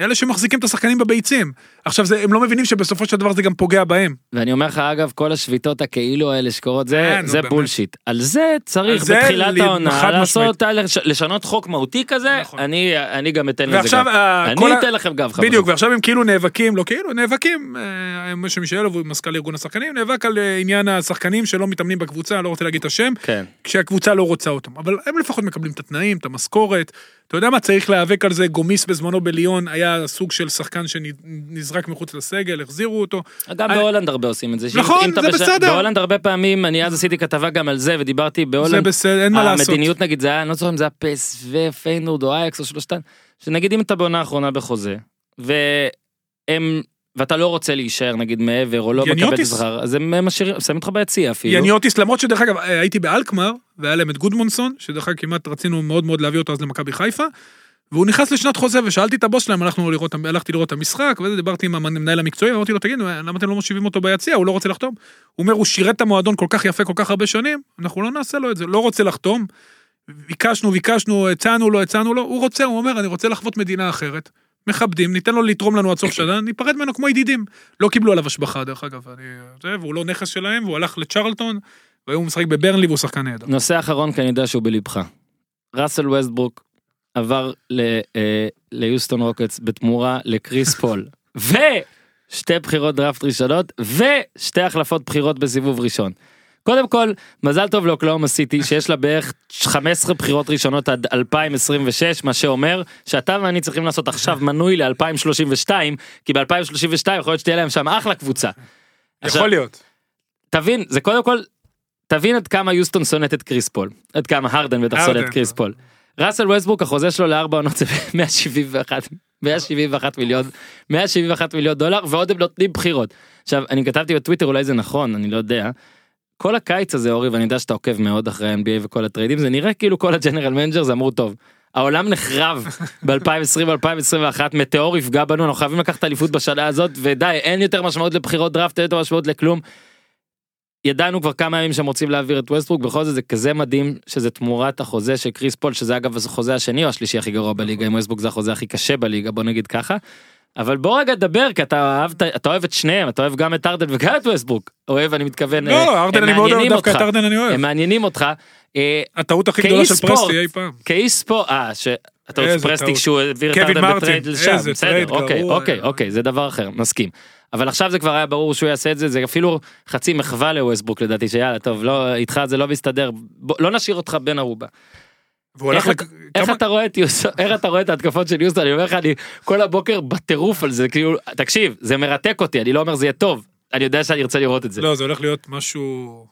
אלה שמחזיקים את השחקנים בביצים. עכשיו, זה, הם לא מבינים שבסופו של דבר זה גם פוגע בהם. ואני אומר לך אגב כל השביתות הכאילו האלה שקורות זה אה, נו, זה. בולשיט על זה צריך על זה בתחילת העונה לעשות לש- לשנות חוק מהותי כזה נכון. אני אני גם אתן לזה גב. אה, אני כל ה- אתן לכם גב חברים. בדיוק, ועכשיו הם כאילו נאבקים, לא כאילו, נאבקים, אה, משה מישאלוב הוא מזכ"ל ארגון השחקנים, נאבק על אה, עניין השחקנים שלא מתאמנים בקבוצה, לא רוצה להגיד את השם, כן. כשהקבוצה לא רוצה אותם. אבל הם לפחות מקבלים את התנאים, את המשכורת. אתה יודע מה, צריך להיאבק על זה, גומיס בזמנו בליון היה סוג של שחקן שנזרק מחוץ לסגל, החזירו אותו. גם אני- בהולנד הרבה עושים את זה. נכון, זה בש- בסדר. בהולנד הרבה פעמים אני אז עשיתי כתבה גם על זה ודיברתי זה בהולנד. בסדר, אין מה לעשות. המדיניות נגיד זה היה אני לא זוכר אם זה היה פ.ס.וו פיינורד או אייאקס או שלושתן שנגיד אם אתה בעונה האחרונה בחוזה והם ואתה לא רוצה להישאר נגיד מעבר או לא מקבל. השכר אז הם משאירים שמים אותך ביציע אפילו. יניוטיס, למרות שדרך אגב, אה, הייתי באלקמר, והיה להם את גודמונסון, שדרך אגב כמעט רצינו מאוד מאוד להביא אותו אז למכבי חיפה, והוא נכנס לשנת חוזה, ושאלתי את הבוס שלהם, הלכנו לראות, הלכתי לראות את המשחק, ודיברתי עם המנהל המקצועי, אמרתי לו, תגיד, למה אתם לא מושיבים אותו ביציע, הוא לא רוצה לחתום. הוא אומר, הוא שירת את המועדון כל כך יפה, כל כך הרבה שנים, אנחנו לא נעשה לו את זה, לא רוצה לחתום. ביקשנו, ביקשנו, הצענו לו, הצענו לו, הוא רוצה, הוא אומר, אני רוצה לחוות מדינה אחרת. מכבדים, ניתן לו לתרום לנו עד סוף שנה, ניפרד ממנו כמו ידידים. לא קיבלו עליו השבחה, דרך אגב, אני, זה, והוא לא נכס שלהם, והוא הלך לצ'רלטון, והיום הוא משחק בברנלי והוא שחקן נהדר. נושא אחרון כי אני יודע שהוא בלבך. ראסל ווסטברוק עבר אה, ליוסטון רוקטס בתמורה לקריס פול ושתי בחירות דראפט ראשונות ושתי החלפות בחירות בסיבוב ראשון. קודם כל, מזל טוב לאוקלהומה סיטי שיש לה בערך 15 בחירות ראשונות עד 2026, מה שאומר שאתה ואני צריכים לעשות עכשיו מנוי ל-2032, כי ב-2032 יכול להיות שתהיה להם שם אחלה קבוצה. עכשיו, יכול להיות. תבין, זה קודם כל, תבין עד כמה יוסטון שונאת את קריס פול, עד כמה הרדן בטח שונא את. קריס פול. ראסל ווסטברוק החוזה שלו לארבע עונות זה 171 171 מיליון 171 מיליון דולר ועוד הם נותנים בחירות. עכשיו אני כתבתי בטוויטר אולי זה נכון אני לא יודע. כל הקיץ הזה אורי ואני יודע שאתה עוקב מאוד אחרי ה-NBA וכל הטריידים זה נראה כאילו כל ה general manager זה אמרו טוב. העולם נחרב ב-2020 2021 מטאור יפגע בנו אנחנו חייבים לקחת אליפות בשנה הזאת ודי אין יותר משמעות לבחירות דראפט אין יותר משמעות לכלום. ידענו כבר כמה ימים שהם רוצים להעביר את ווסטברוק בכל זאת זה כזה מדהים שזה תמורת החוזה של קריס פול שזה אגב החוזה השני או השלישי הכי גרוע בליגה עם ווסטברוק זה החוזה הכי קשה בליגה בוא נגיד ככה. אבל בוא רגע נדבר כי אתה אוהב אתה אוהב את שניהם אתה אוהב גם את הארדן וגם את ווסטברוק אוהב אני מתכוון אה, לא, הארדן הם אני מאוד אוהב, דווקא את. הארדן אני אוהב. הם מעניינים אותך. אה, הטעות הכי גדולה של. פרסטי אי פעם. כאיש ספורט, אה, שאתה רוצה איזה פרסטיק טעות. שהוא העביר את הארדן בטרייד לשם, בסדר, אוקיי, גרוע אוקיי. אוקיי, זה דבר אחר, מסכים. אבל עכשיו זה כבר היה ברור שהוא יעשה את זה, זה אפילו חצי מחווה לווסטברוק לדעתי, שיאללה, טוב, לא, איתך זה לא מסתדר, בוא, לא נשאיר אותך בן ערובה. איך, לק- איך כמה- אתה רואה את יוסטון, איך אתה רואה את ההתקפות של יוסטון, אני אומר לך, אני כל הבוקר בטירוף על זה, כאילו, תקשיב, זה מרתק אותי, אני לא אומר זה יהיה טוב, אני יודע שאני ארצה לראות את זה. לא, זה הולך להיות משהו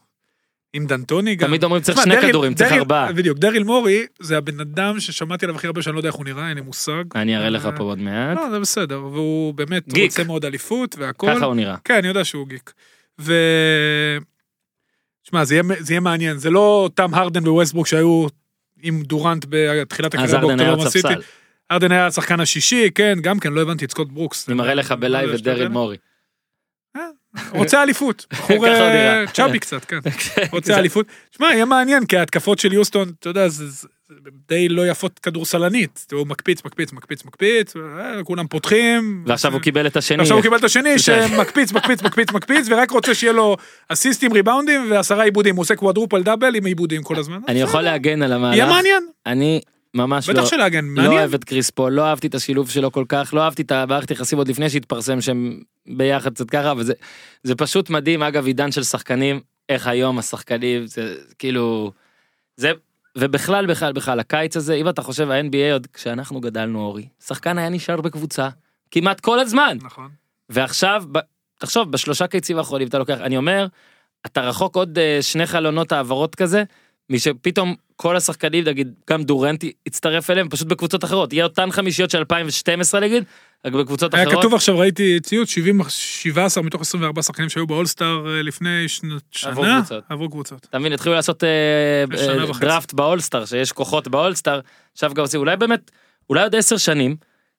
עם דנטוני גם. תמיד אומרים צריך שני דריל- כדורים, צריך ארבעה. בדיוק, דריל מורי זה הבן אדם ששמעתי עליו הכי הרבה שאני לא יודע איך הוא נראה, אין לי מושג. אני אראה לך אה, פה עוד מעט, לא, זה בסדר, והוא באמת גיק. רוצה מאוד אליפות והכל. ככה הוא נראה. כן, אני יודע שהוא גיק. ו... שמע, זה יהיה, זה יהיה מעניין, זה לא אותם הרדן וווסטברוק שהיו עם דורנט בתחילת הקריירה ארדן באוקלהומה סיטי. הרדן היה השחקן השישי, כן, גם כן, לא הבנתי את סקוט ברוקס. אני מראה לך בלייב את דריל מורי. רוצה אליפות. בחור אה. chubby קצת, כן. רוצה אליפות. שמע, יהיה מעניין, כי ההתקפות של יוסטון, אתה יודע, די לא יפות כדורסלנית. הוא מקפיץ, מקפיץ, מקפיץ, מקפיץ, אה, כולם פותחים. ועכשיו הוא קיבל את השני. עכשיו הוא קיבל את השני שמקפיץ, מקפיץ, מקפיץ, מקפיץ, ורק רוצה שיהיה לו אסיסטים, ריבאונדים ועשרה עיבודים. הוא עושה קוואדרופל דאבל עם עיבודים כל הזמן. אני יכול להגן על המהלך. יהיה מעניין, אני ממש לא, בטח שלהגן, לא מעניין. אוהב את קריס פול, לא אהבתי את השילוב שלו כל כך, לא אהבתי את המערכת יחסים עוד לפני שהתפרסם שהם ביחד קצת ככה, וזה זה פשוט מדהים, אגב עידן של שחקנים, איך היום השחקנים, זה כאילו, זה, ובכלל בכלל בכלל הקיץ הזה, אם אתה חושב ה-NBA עוד כשאנחנו גדלנו אורי, שחקן היה נשאר בקבוצה כמעט כל הזמן, נכון. ועכשיו, ב- תחשוב, בשלושה קיצים האחרונים אתה לוקח, אני אומר, אתה רחוק עוד אה, שני חלונות העברות כזה, משפתאום כל השחקנים, נגיד, גם דורנט יצטרף אליהם, פשוט בקבוצות אחרות. יהיה אותן חמישיות של 2012 נגיד, רק בקבוצות היה אחרות. כתוב עכשיו, ראיתי ציוץ, 70, 17 מתוך 24 שחקנים שהיו באולסטאר אה, לפני שנת- עברו שנה, קבוצות. עברו קבוצות. אתה מבין, התחילו לעשות שנה וחצי. דראפט באולסטאר, שיש כוחות באולסטאר, עכשיו גם עושים, אולי באמת, אולי עוד עשר שנים,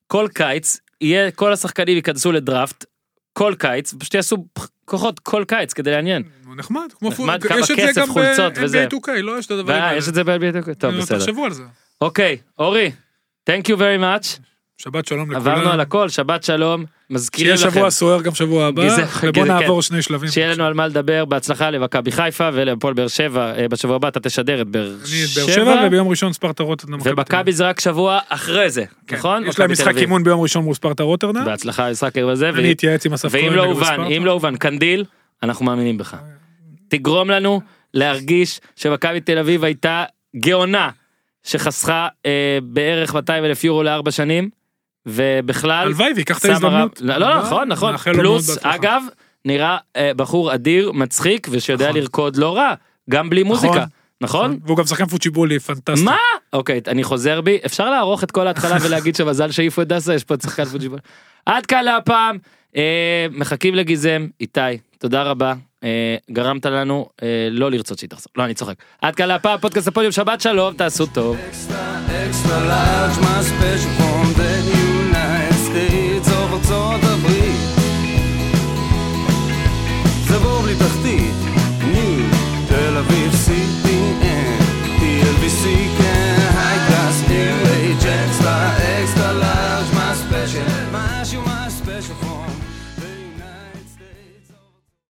כל קיץ, יהיה, כל השחקנים ייכנסו לדראפט, כל קיץ, פשוט יעשו כוחות כל קיץ כדי לעניין. נחמד, כמו נחמד, פול- כמה יש את זה כסף, גם חולצות וזה. ב-NBA 2K, לא יש את הדברים ואה, האלה. יש את זה ב-NBA, טוב נו, בסדר. תחשבו על זה. אוקיי, אורי, thank you very much, שבת שלום לכולם. עברנו על הכל, שבת שלום, מזכירים שיהיה לכם, שבוע סוער גם שבוע הבא, גזע- ובוא גזע- נעבור שני שלבים. שיהיה לנו על מה לדבר, בהצלחה למכבי חיפה ולהפועל באר שבע, אה, בשבוע הבא אתה תשדר את באר את באר שבע, שבע, וביום ראשון ספרטה רוטרדם. ומכבי זה רק שבוע אחרי זה, כן. נכון? יש להם משחק. אימון ביום ראשון מול ספרטה רוטרדם. בהצלחה במשחק הזה, אני אתייעץ עם אסף ואם לא הובן. אם לא הובן, קנדיל, אנחנו מאמינים בך. תגרום לנו להרגיש שמכבי תל אביב הייתה גאונה שחסכה אה, בערך 200 אלף יורו לארבע שנים, ובכלל, הלוואי ויקח את ההזדמנות. לא, לא, נכון, נכון, פלוס. אגב, נראה אה, בחור אדיר, מצחיק, ושיודע נכון. לרקוד לא רע, גם בלי מוזיקה, נכון? והוא גם שחקן פוצ'יבולי פנטסטי. מה? אוקיי, אני חוזר בי, אפשר לערוך את כל ההתחלה ולהגיד שמזל שהעיפו את דסה, יש פה את שחקן פוג'יבול. עד כאן להפעם, אה, מחכים לגיזם, איתי, תודה רבה, אה, גרמת לנו לא לרצות שהיא תחזור, לא אני צוחק. עד כאן להפעם, פודקאסט הפודיום, שבת שלום, תעשו טוב.